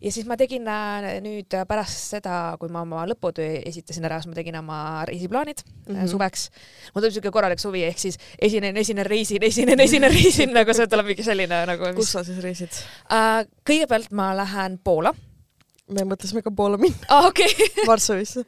B: ja siis ma tegin äh, nüüd pärast seda, kui ma oma lõputöö esitasin ära, siis ma tegin oma reisiplaanid mm. -hmm. suveks. mul tuleb siuke korralik suvi, ehk siis esinen, esinen, reisin, esinen, esinen, reisin, nagu see tuleb mingi selline nagu
A: kus sa siis reisid?
B: äh,. kõigepealt ma lähen Poola.
A: Me mõtlesime ka Poola minna,
B: okei okay..
A: Varssavisse.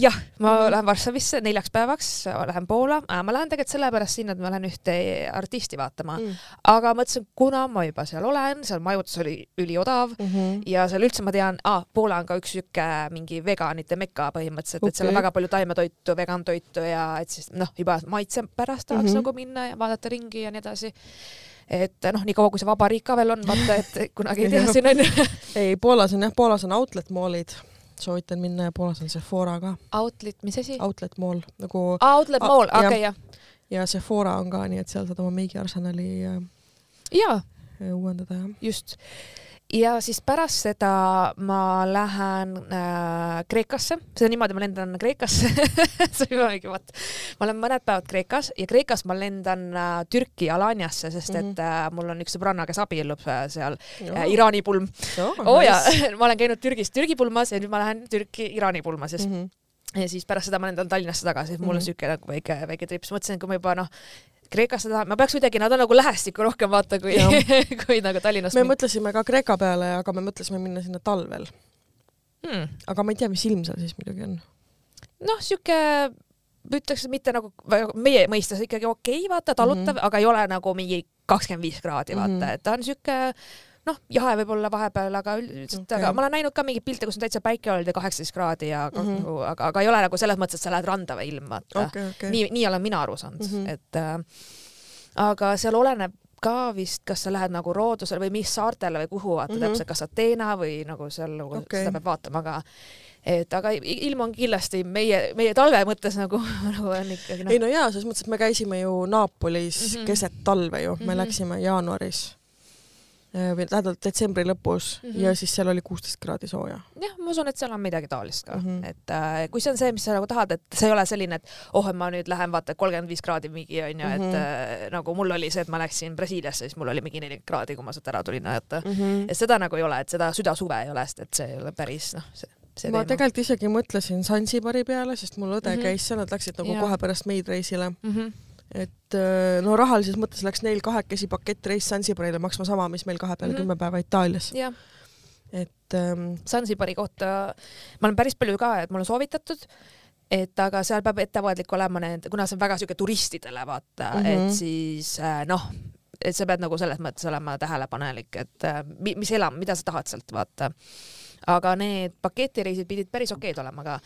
B: jah, ma lähen Varssavisse neljaks päevaks, lähen Poola, ma lähen tegelikult sellepärast sinna, et ma lähen ühte artisti vaatama mm., aga mõtlesin, kuna ma juba seal olen, seal majutus oli üliodav
A: Mhm.
B: ja seal üldse ma tean ah,, Poola on ka üks sihuke mingi veganite meka põhimõtteliselt, et seal on väga palju taimetoitu, vegantoitu ja et siis noh, juba maitse pärast tahaks mm. -hmm. nagu minna ja vaadata ringi ja nii edasi. Et noh, niikaua kui see vabariik ka veel on, vaata, et kunagi ei tea
A: Jah.
B: siin onju.
A: ei, Poolas on jah, Poolas on outlet mall'id, soovitan minna ja Poolas on Sephora ka,
B: Outlet, mis asi?
A: outlet mall nagu
B: Outlet
A: Ah,
B: Mall,
A: jah.
B: okei jah.
A: ja Sephora on ka, nii et seal saad oma meigiarsenali äh,
B: jaa,
A: uuendada ja
B: just. Ja siis pärast seda ma lähen äh, Kreekasse, see on niimoodi, ma lendan Kreekasse see on juba mingi vaat, ma olen mõned päevad Kreekas ja Kreekas ma lendan äh, Türki Alaniasse, sest et
A: Mhm.
B: äh, mul on üks sõbranna, kes abiellub äh, seal
A: oh,
B: äh, Iraani pulm.
A: oh,
B: oo jaa, ma olen käinud Türgis Türgi pulmas ja nüüd ma lähen Türki Iraani pulmas ja siis
A: mm. -hmm.
B: ja siis pärast seda ma lendan Tallinnasse tagasi, mul on
A: Mhm.
B: siuke nagu väike, väike trip, siis mõtlesin, et kui ma juba noh, Kreekasse tahan, ma peaks kuidagi, nad on nagu lähestikku rohkem vaata kui kui nagu Tallinnas
A: me. mõtlesime ka Kreeka peale, aga me mõtlesime minna sinna talvel,
B: Hmm.
A: aga ma ei tea, mis ilm seal siis muidugi on.
B: noh, sihuke ütleks mitte nagu meie mõistes ikkagi okei okay,, vaata talutav mm, -hmm. aga ei ole nagu mingi kakskümmend viis kraadi, vaata mm. -hmm. et ta on sihuke noh, jahe võib-olla vahepeal, aga üldiselt okay., aga ma olen näinud ka mingeid pilte, kus on täitsa päike olnud ja kaheksateist kraadi ja mm. -hmm. aga, aga ei ole nagu selles mõttes, et sa lähed randa või ilm, vaata okay..
A: okei.
B: nii, nii olen mina aru saanud mm. -hmm. et äh, aga seal oleneb ka vist, kas sa lähed nagu loodusele või mis saartele või kuhu vaata mm. -hmm. täpselt, kas Ateena või nagu seal nagu okay. Seda peab vaatama, aga et aga ilm on kindlasti meie, meie talve mõttes nagu, nagu on ikkagi
A: ei
B: noh,
A: no jaa, selles mõttes, et me käisime ju Naapolis mm. -hmm. keset talve ju, me mm. -hmm. läksime jaanuaris või tähendab detsembri lõpus mm
B: Mhm.
A: -hmm. ja siis seal oli kuusteist kraadi sooja.
B: jah, ma usun, et seal on midagi taolist ka mm,
A: Mhm.
B: -hmm. et äh, kui see on see, mis sa nagu tahad, et see ei ole selline, et oh, et ma nüüd lähen vaata kolmkümmend viis kraadi mingi onju mm, -hmm.
A: Mhm.
B: et äh, nagu mul oli see, et ma läksin Brasiiliasse, siis mul oli mingi nelikümmend kraadi, kui ma sealt ära tulin, et
A: Mm -hmm.
B: et seda nagu ei ole, et seda süda-suve ei ole, sest et see ei ole päris noh, see, see
A: ma tegelikult isegi mõtlesin Sansibari peale, sest mul õde mm
B: Mhm.
A: -hmm. käis seal, nad läksid nagu
B: Jaa.
A: kohe pärast meid reisile.
B: mm. -hmm.
A: Et eh, no rahalises mõttes läks neil kahekesi pakettreis Sansibarile maksma sama, mis meil kahe peale
B: Mhm.
A: kümme päeva Itaalias.
B: jah,
A: et ähm,
B: Sansibari kohta ma olen päris palju ka, et mul on soovitatud, et aga seal peab ettevaatlik olema need, kuna see on väga siuke turistidele vaata mm,
A: Mhm.
B: -hmm. et siis äh, noh, et sa pead nagu selles mõttes olema tähelepanelik, et äh, mi- mis elam, mida sa tahad sealt vaata. Aga need paketireisid pidid päris okeid olema ka.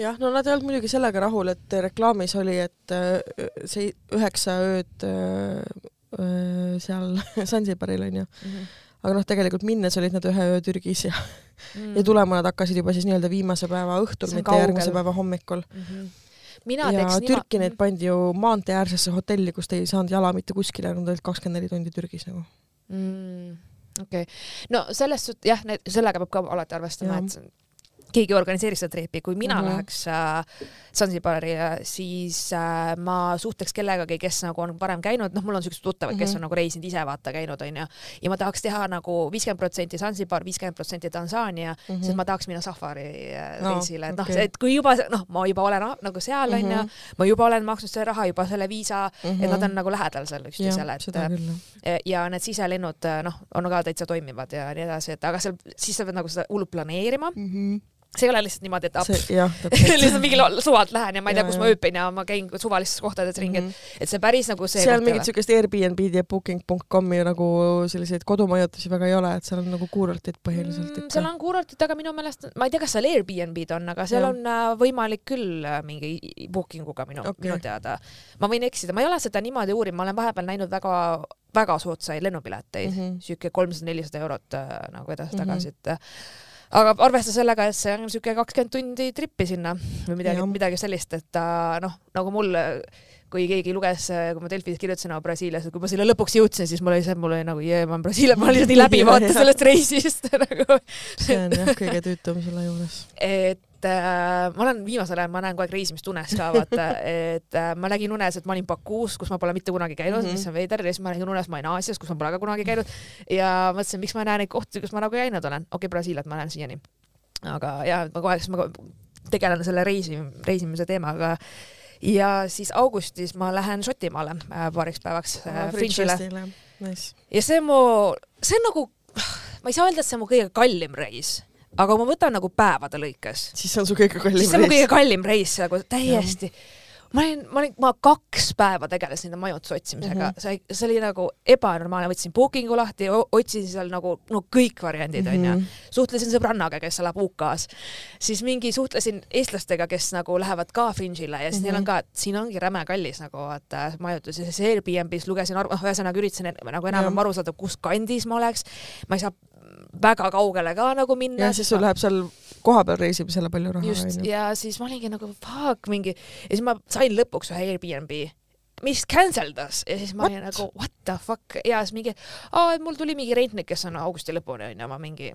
A: jah, no nad ei olnud muidugi sellega rahul, et reklaamis oli, et äh, see üheksa ööd äh, äh, seal Sansibaril onju, aga noh, tegelikult minnes olid nad ühe öö Türgis ja mm. ja tulema nad hakkasid juba siis nii-öelda viimase päeva õhtul, mitte järgmise
B: kaugel.
A: päeva hommikul.
B: Mhm. mina
A: ja
B: teeks
A: Türki neid pandi ju maantee-äärsesse hotelli, kus te ei saanud jala mitte kuskile, nad olid kakskümmend neli tundi Türgis nagu.
B: mm,. Okei okay., no selles suhtes jah, sellega peab ka alati arvestama, et keegi organiseeris seda triipi, kui mina mm
A: Mhm.
B: -hmm. läheks äh, Sansibari, siis äh, ma suhtleks kellegagi, kes nagu on varem käinud, noh, mul on siuksed tuttavad mm, -hmm. kes
A: Mhm.
B: on nagu reisinud ise vaata käinud onju ja ma tahaks teha nagu viiskümmend protsenti Sansibar, viiskümmend protsenti Tansaania mm, -hmm. sest ma tahaks minna safari äh,
A: Aa,
B: reisile, et noh
A: okei.
B: et kui juba noh, ma juba olen nagu seal onju mm,
A: Mhm.
B: -hmm. ma juba olen maksnud selle raha juba selle viisa mm,
A: Mhm.
B: -hmm. et nad on nagu lähedal seal üksteisele, et. E, ja need siselennud noh, on ka täitsa toimivad ja nii edasi, et aga seal siis sa pead nagu seda hullult planeerima, see ei ole lihtsalt niimoodi, et aps, lihtsalt mingi lo- suvalt lähen ja ma ei tea, kus ma ööbin ja ma käin suvalistes kohtades ringi, et et see päris nagu see
A: seal mingit siukest Airbnb-d ja booking.com'i nagu selliseid kodumajutusi väga ei ole, et seal on nagu kuurortid põhiliselt
B: Mm, seal
A: ikka.
B: on kuurortid, aga minu meelest, ma ei tea, kas seal Airbnb-d on, aga seal
A: Jah.
B: on äh, võimalik küll äh, mingi booking uga minu okay., minu teada. ma võin eksida, ma ei ole seda niimoodi uurinud, ma olen vahepeal näinud väga, väga soodsaid lennupileteid mm. -hmm. sihuke kolmsada-nelisada eurot äh, nagu edasi-tagasi, et äh, aga arvesta sellega, et see on siuke kakskümmend tundi trippi sinna või midagi midagi sellist, et äh, noh, nagu mul kui keegi luges, kui ma Delfis kirjutasin oma Brasiilias, kui ma sinna lõpuks jõudsin, siis mul oli see, mul oli nagu jee, ma olen Brasiilias, ma olin lihtsalt nii läbi vaata sellest reisist nagu.
A: See on jah kõige tüütum selle juures.
B: et äh, ma olen viimasel ajal, ma näen kogu aeg reisimist ka vaata, et äh, ma nägin unes, et ma olin Bakuus, kus ma pole mitte kunagi käinud mm,
A: Mhm.
B: -hmm. mis on veider ja siis ma nägin unes, ma olin Aasias, kus ma pole ka kunagi käinud ja mõtlesin, miks ma ei näe neid kohti, kus ma nagu käinud olen, okei okay,, Brasiiliat ma näen siiani. aga ja ma kogu aeg, siis ma tegelen selle reisi, reisimise teemaga ja siis augustis ma lähen Šotimaale äh, paariks päevaks äh, Fringe'ile
A: Nice.
B: ja see on mu, see on nagu, ma ei saa öelda, et see on mu kõige kallim reis, aga kui ma võtan nagu päevade lõikes,
A: siis on su kõige
B: siis
A: kallim
B: see on mu kõige
A: reis.
B: kallim reis nagu täiesti. ma olin, ma olin, ma kaks päeva tegelesin enda majutuse otsimisega mm,
A: Mhm.
B: -hmm. see, see oli nagu ebanormaalne, võtsin booking'u lahti, otsisin seal nagu no kõik variandid onju mm
A: Mhm.
B: -hmm. suhtlesin sõbrannaga, kes elab UK-s, siis mingi suhtlesin eestlastega, kes nagu lähevad ka Fringe'ile ja siis mm -hmm. neil on ka, et siin ongi räme kallis nagu vaata majutus ja siis Airbnb-s lugesin noh ühesõnaga üritasin nagu enam-vähem aru saada, kus kandis ma oleks. ma ei saa väga kaugele ka nagu minna.
A: ja siis sul läheb seal kohapeal reisimisele palju raha
B: just ja siis ma olingi nagu fuck mingi ja siis ma sain lõpuks ühe Airbnb mis cancel das ja siis ma olin nagu what the fuck? Ja siis mingi aa mul tuli mingi rentnik kes on augusti lõpuni onju ma mingi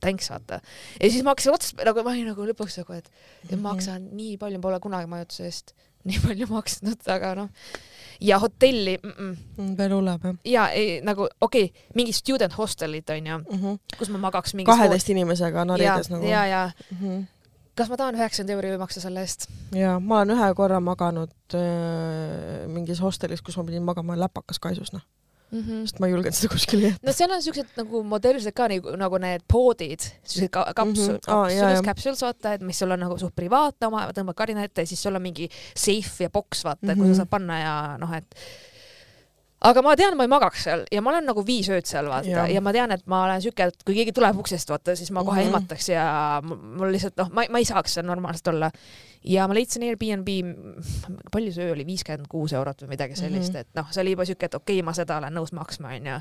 B: thanks vaata. Ja siis ma hakkasin otsast nagu ma olin nagu lõpuks nagu et et
A: Mhm.
B: ma maksan nii palju pole kunagi majutuse eest nii palju maksnud aga noh ja hotelli mm -mm.
A: veel hullem jah
B: ja ei, nagu okei okay, mingi student hostelid onju
A: mm -hmm.
B: kus ma magaks mingi
A: kaheteist inimesega narides nagu
B: ja, ja
A: mm. -hmm.
B: kas ma tahan üheksakümmend euri maksta selle eest?
A: ja ma olen ühe korra maganud äh, mingis hostelis, kus ma pidin magama läpakas kaisus, noh mm. -hmm. sest ma ei julgenud seda kuskile jätta.
B: no seal on siuksed nagu modernsed ka nagu, nagu need poodid, siuksed ka, kapsul mm, -hmm. kapsulis, capsules vaata, et mis sul on nagu suht privaatne oma, tõmbad kardina ette ja siis sul on mingi seif ja boks vaata mm, -hmm. kuhu sa saad panna ja noh, et aga ma tean, ma ei magaks seal ja ma olen nagu viis ööd seal vaata ja, ja ma tean, et ma olen siuke, et kui keegi tuleb uksest vaata, siis ma kohe mm -hmm. ehmataks ja mul lihtsalt noh, ma, ma ei saaks seal normaalselt olla. ja ma leidsin Airbnb, palju see öö oli, viiskümmend kuus eurot või midagi sellist mm, -hmm. et noh, see oli juba siuke, et okei okay,, ma seda olen nõus maksma, onju.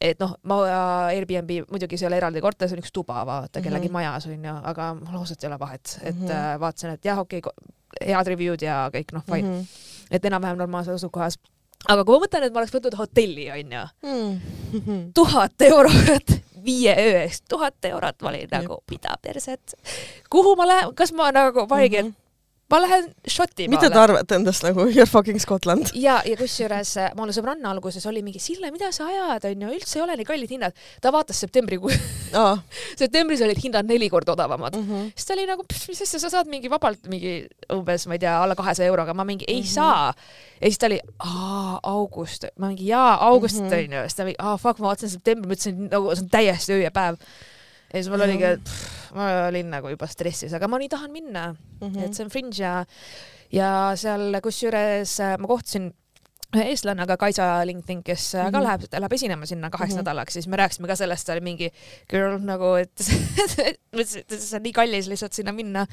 B: et noh, ma Airbnb muidugi ole eraldi korter, see on üks tuba vaata kellegi mm -hmm. majas onju, aga mul ausalt ei ole vahet, et mm -hmm. vaatasin, et jah, okei okay,, head review'd ja kõik noh, fine mm. -hmm. et enam-vähem normaalses asukohas aga kui ma mõtlen, et ma oleks võtnud hotelli, onju, hmm. tuhat eurot viie öö eest, tuhat eurot, ma olin nagu, mida perset, kuhu ma lähen, kas ma nagu vaigi mm, -hmm ma lähen Šotimaale.
A: mida te arvate endast nagu you are fucking Scotland?
B: ja, ja kusjuures äh, mul sõbranna alguses oli mingi Sille, mida sa ajad, onju, üldse ei ole nii kallid hinnad. ta vaatas septembrikuu oh. septembris olid hinnad neli korda odavamad mm. -hmm. siis ta oli nagu, mis asja, sa saad mingi vabalt mingi umbes, ma ei tea, alla kahesaja euroga, ma mingi ei mm -hmm. saa. ja siis ta oli, august, ma mingi jaa, august mhm. onju mm -hmm., siis ta mingi, aa fuck, ma vaatasin septembri, mõtlesin nagu see on täiesti öö ja päev ja siis mul oligi, et pff, ma olin nagu juba stressis, aga ma nii tahan minna mm, -hmm. et see on Fringe ja, ja seal kusjuures äh, ma kohtusin ühe eestlannaga, Kaisa LinkedIn, kes mm -hmm. ka mhm. läheb, läheb esinema sinna kaheks mm -hmm. nädalaks, siis me rääkisime ka sellest, ta oli mingi girl nagu, et see on nii kallis lihtsalt sinna minna.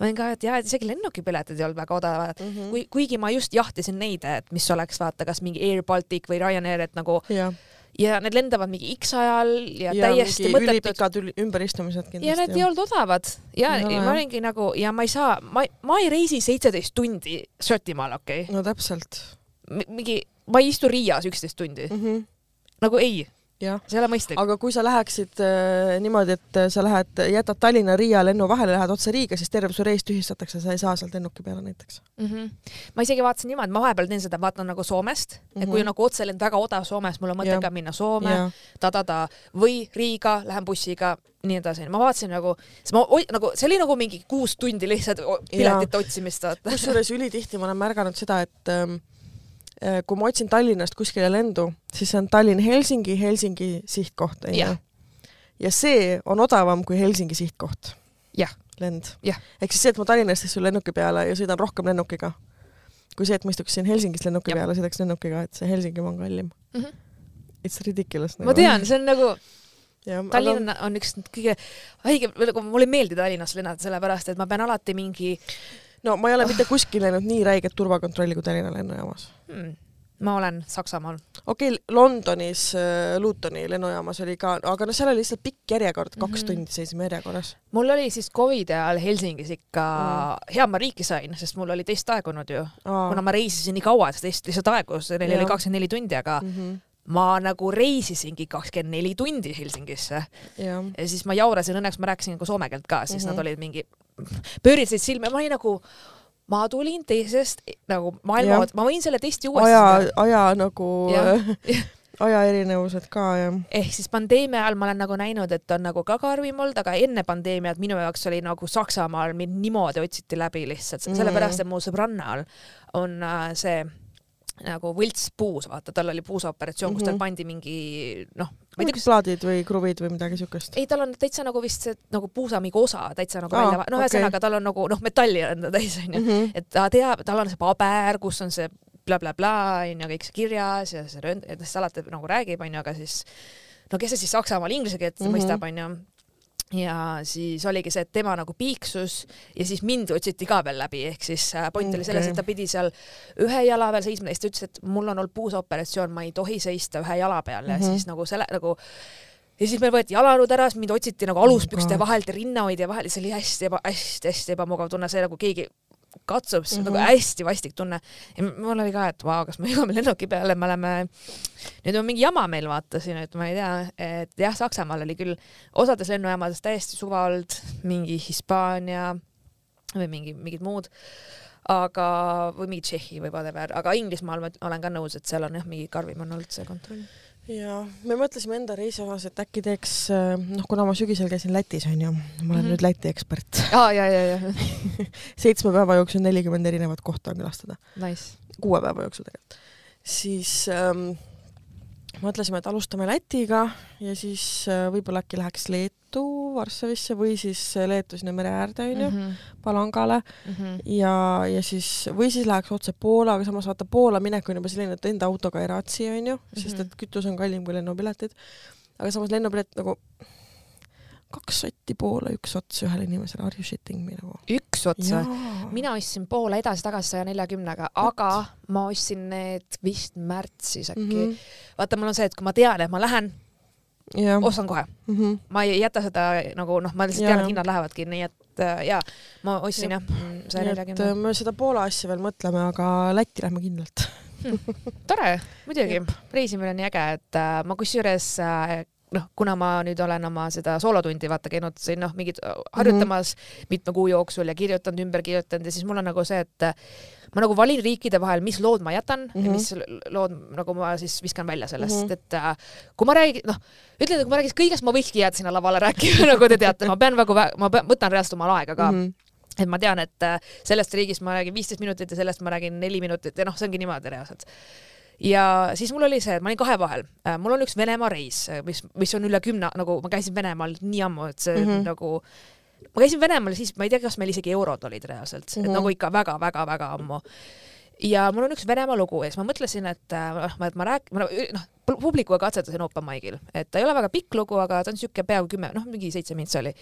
B: ma olin ka, et jah, et isegi lennukipiletid ei olnud väga odavad mm, -hmm. kui, kuigi ma just jahtisin neid, et mis oleks vaata, kas mingi Air Baltic või Ryanair, et nagu yeah ja need lendavad mingi X ajal ja, ja täiesti mõttetud.
A: ülipikad ümberistumised kindlasti.
B: ja need ja. ei olnud odavad ja no, ma olingi nagu ja ma ei saa, ma, ma ei reisi seitseteist tundi Šotimaal, okei okay?.
A: no täpselt.
B: mingi, ma ei istu Riias üksteist tundi mm. -hmm. nagu ei see ei ole mõistlik.
A: aga kui sa läheksid äh, niimoodi, et äh, sa lähed, jätad Tallinna-Riia lennu vahele, lähed otse Riiga, siis terve su reis tühistatakse, sa ei saa sealt lennuki peale näiteks mm.
B: -hmm. ma isegi vaatasin niimoodi, ma vahepeal teen seda, vaatan nagu Soomest mm, -hmm. et kui on nagu otselend väga odav Soomes, mul on mõte ka minna Soome, ta-ta-ta, või Riiga, lähen bussiga, nii edasi. ma vaatasin nagu, siis ma nagu, see oli nagu mingi kuus tundi lihtsalt piletite otsimist.
A: kusjuures ülitihti ma olen märganud seda, et ähm, Äh, kui ma otsin Tallinnast kuskile lendu, siis see on Tallinn-Helsingi, Helsingi sihtkoht, onju. ja see on odavam kui Helsingi sihtkoht. lend. ehk siis see, et ma Tallinnast istun lennuki peale ja sõidan rohkem lennukiga, kui see, et ma istuksin Helsingist lennuki ja. peale, sõidaks lennukiga, et see Helsingi on kallim mm. -hmm. It's ridiculous
B: nagu.. ma tean, see on nagu Ja, Tallinn aga... on üks kõige haige, nagu mulle ei meeldi Tallinnas lennata, sellepärast et ma pean alati mingi
A: no ma ei ole mitte kuskil näinud nii räiget turvakontrolli kui Tallinna lennujaamas hmm
B: ma olen Saksamaal.
A: okei okay,, Londonis äh, Lutoni lennujaamas oli ka, aga no seal oli lihtsalt pikk järjekord, kaks mm -hmm. tundi seisime järjekorras.
B: mul oli siis Covidi ajal Helsingis ikka mm., hea ma riiki sain, sest mul oli test aegunud ju. kuna ma reisisin nii kaua, et test lihtsalt aegus, neil oli kakskümmend neli tundi, aga mm -hmm ma nagu reisisingi kakskümmend neli tundi Helsingisse. ja siis ma jaurasin, õnneks ma rääkisin nagu soome keelt ka, siis mm -hmm. nad olid mingi, pöörisid silme, ma olin nagu ma tulin teisest nagu maailma, ma võin selle testi uuesti
A: aja, aja nagu ajaerinevused ka jah.
B: ehk siis pandeemia ajal ma olen nagu näinud, et on nagu ka karmim olnud, aga enne pandeemiat minu jaoks oli nagu Saksamaal mind niimoodi otsiti läbi lihtsalt mm., sellepärast et mu sõbrannal on äh, see nagu võltspuus, vaata, tal oli puusaoperatsioon mm, -hmm. kus tal mhm. pandi mingi noh,
A: mingid kas... plaadid või kruvid või midagi siukest?
B: ei, tal on täitsa nagu vist see nagu puusa mingi osa täitsa nagu Aa, välja, no ühesõnaga okay. tal on nagu noh, metalli on ta täis onju mm, -hmm. et ta teab, tal on see paber, kus on see blablabla onju, kõik see kirjas ja see rönd-, et siis alati nagu räägib onju, aga siis no kes see siis Saksamaal inglise keelt mm -hmm. mõistab onju ja siis oligi see, et tema nagu piiksus ja siis mind otsiti ka veel läbi, ehk siis äh, point oli selles, et ta pidi seal ühe jala peal seisma. Ja siis ta ütles, et mul on olnud puusaoperatsioon, ma ei tohi seista ühe jala peal. Ja mm -hmm. siis nagu selle nagu ja siis meil võeti jalanõud ära, siis mind otsiti nagu aluspükste oh vahelt ja rinnahoidja vahel ja see oli hästi eba, hästi-hästi ebamugav tunne, see nagu keegi katsub, siis mm -hmm. nagu hästi vastik tunne. ja mul oli ka, et vau, kas me jõuame lennuki peale, me oleme, nüüd on mingi jama meil vaata siin, et ma ei tea, et jah, Saksamaal oli küll osades lennujaamades täiesti suva olnud, mingi Hispaania või mingi, mingid muud aga, või mingi Tšehhi või whatever, aga Inglismaal ma olen ka nõus, et seal on jah, mingi karmim on olnud see kontroll
A: ja me mõtlesime enda reisi osas, et äkki teeks, noh, kuna ma sügisel käisin Lätis, onju, ma olen mm -hmm. nüüd Läti ekspert.
B: aa, ja, ja, ja.
A: seitsme päeva jooksul nelikümmend erinevat kohta on külastada.
B: Nice.
A: kuue päeva jooksul tegelikult. siis ähm, mõtlesime, et alustame Lätiga ja siis äh, võib-olla äkki läheks Leetu Varssavisse või siis Leetu sinna mere äärde onju mm, -hmm. Palangale mm -hmm. ja, ja siis või siis läheks otse Poola, aga samas vaata Poola minek on juba selline, et enda autoga ei raatsi onju mm, -hmm. sest et kütus on kallim kui lennupiletid. aga samas lennupilet nagu kaks sotti Poola, üks ots ühele inimesele, are you shitting me nagu?
B: üks ots või? mina ostsin Poola edasi-tagasi saja neljakümnega, aga ma ostsin need vist märtsis äkki mm. -hmm. vaata, mul on see, et kui ma tean, et ma lähen, ostan kohe mm. -hmm. ma ei jäta seda nagu noh, ma lihtsalt tean, et hinnad lähevadki, nii et äh, jaa, ma ostsin jah saja neljakümne.
A: me seda Poola asja veel mõtleme, aga Lätti lähme kindlalt
B: hmm. tore, muidugi, reisimine on nii äge, et äh, ma kusjuures äh, noh, kuna ma nüüd olen oma seda soolotundi vaata käinud siin noh, mingid äh, harjutamas mm -hmm. mitme kuu jooksul ja kirjutanud, ümber kirjutanud ja siis mul on nagu see, et ma nagu valin riikide vahel, mis lood ma jätan mm -hmm. ja mhm. mis lood nagu ma siis viskan välja sellest mm, -hmm. et äh, kui ma räägin, noh, ütlen, et kui ma räägiks kõigest, ma võikski jääda sinna lavale rääkima nagu te teate, ma pean nagu, ma pean, võtan reaalselt omal aega ka mm. -hmm et ma tean, et äh, sellest riigist ma räägin viisteist minutit ja sellest ma räägin neli minutit ja noh, see ongi niimoodi reaalselt ja siis mul oli see, et ma olin kahe vahel, äh, mul on üks Venemaa reis, äh, mis, mis on üle kümne, nagu ma käisin Venemaal nii ammu, et see mm -hmm. nagu ma käisin Venemaal siis, ma ei tea, kas meil isegi eurod olid reaalselt mm, -hmm. et mhm. nagu ikka väga-väga-väga ammu. ja mul on üks Venemaa lugu ja siis ma mõtlesin, et noh, et ma rääk-, noh, publikuga katsetasin open mic'il, et ta ei ole väga pikk lugu, aga ta on siuke peaaegu kümme, noh, mingi seitse mintsi oli.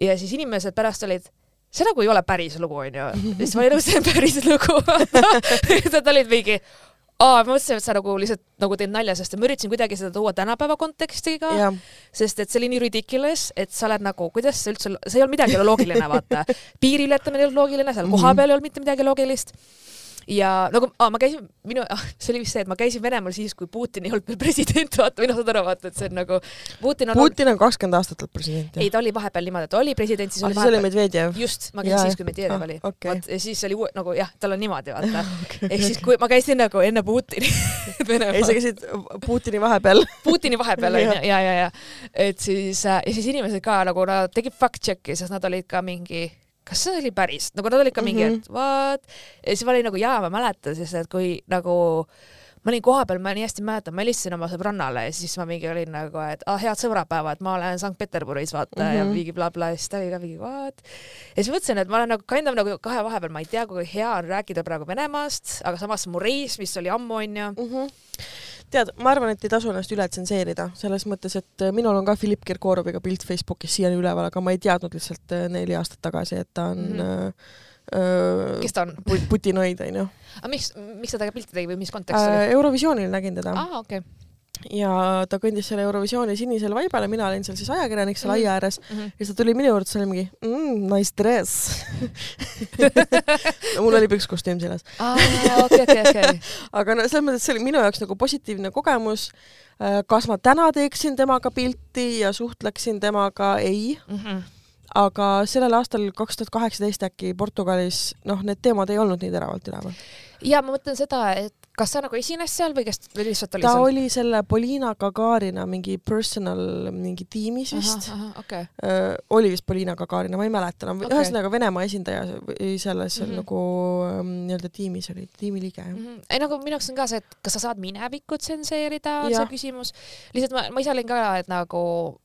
B: ja siis inimesed pärast olid see nagu ei ole päris lugu, onju. ja siis ma olin nagu, see on päris lugu Nad olid mingi, aa, ma mõtlesin, et sa nagu lihtsalt nagu teed nalja, sest ma üritasin kuidagi seda tuua tänapäeva kontekstiga, sest et see oli nii ridiculous, et sa oled nagu, kuidas see üldse, see ei olnud midagi loogiline, vaata. piiri ületamine ei olnud loogiline, seal kohapeal ei olnud mitte midagi loogilist ja nagu ah, ma käisin, minu ah,, see oli vist see, et ma käisin Venemaal siis, kui Putin ei olnud veel president, vaata, või noh, saad aru, vaata, et see on nagu
A: Putin on Putin on kakskümmend aastat olnud president.
B: ei, ta oli vahepeal niimoodi, et oli president, siis
A: ah,
B: oli
A: vahepeal. Medvedjev.
B: just, ma käisin siis, kui Medvedjev ah, oli okay.. vot ja siis oli nagu jah, tal on niimoodi, vaata okay,. ehk siis, kui ma käisin nagu enne Putini
A: ei, sa käisid Putini vahepeal
B: Putini vahepeal onju, ja, ja, ja et siis äh, ja siis inimesed ka nagu nad tegid fact check'i, sest nad olid ka mingi kas see oli päris, nagu nad olid ka mingi mm, -hmm. et what, ja siis ma olin nagu jaa, ma mäletan siis, et kui nagu ma olin kohapeal, ma nii hästi mäletan, ma helistasin oma sõbrannale ja siis ma mingi olin nagu, et ah, head sõbrapäeva, et ma olen Sankt-Peterburis vaata mm -hmm. ja mhm. mingi blablabla ja siis ta oli ka mingi what. ja siis mõtlesin, et ma olen nagu kind of nagu kahe vahepeal, ma ei tea, kui hea on rääkida praegu Venemaast, aga samas mu reis, mis oli ammu onju mm. -hmm
A: tead, ma arvan, et ei tasu ennast üle tsenseerida, selles mõttes, et äh, minul on ka Filipp Kirkoroviga pilt Facebookis siiani üleval, aga ma ei teadnud lihtsalt äh, neli aastat tagasi, et ta on mm -hmm.
B: öö, kes ta on?
A: putinoid onju.
B: aga miks, miks ta temaga pilti tegi või mis kontekst oli?
A: Eurovisioonil nägin teda.
B: aa, okei okay
A: ja ta kõndis selle Eurovisiooni sinisel vaibal ja mina olin seal siis ajakirjanik seal -hmm. aia ääres mm -hmm. ja siis ta tuli minu juurde, siis oli mingi mm, nice dress mul oli pükskostüüm seljas.
B: okei, okei, okei.
A: aga no selles mõttes see oli minu jaoks nagu positiivne kogemus. Äh, kas ma täna teeksin temaga pilti ja suhtleksin temaga, ei mm. -hmm aga sellel aastal, kaks tuhat kaheksateist äkki Portugalis, noh, need teemad ei olnud nii teravalt üleval.
B: ja ma mõtlen seda, et kas ta nagu esines seal või kes või lihtsalt oli
A: ta
B: seal?
A: oli selle Polina Gagarina mingi personal mingi tiimis vist.
B: Okay.
A: Äh, oli vist Polina Gagarina, ma ei mäleta enam okay., ühesõnaga Venemaa esindaja selles mm -hmm. nagu ähm, nii-öelda tiimis oli, tiimiliige mm.
B: -hmm. ei nagu minu jaoks on ka see, et kas sa saad minevikut tsenseerida, see küsimus. lihtsalt ma, ma ise olin ka, et nagu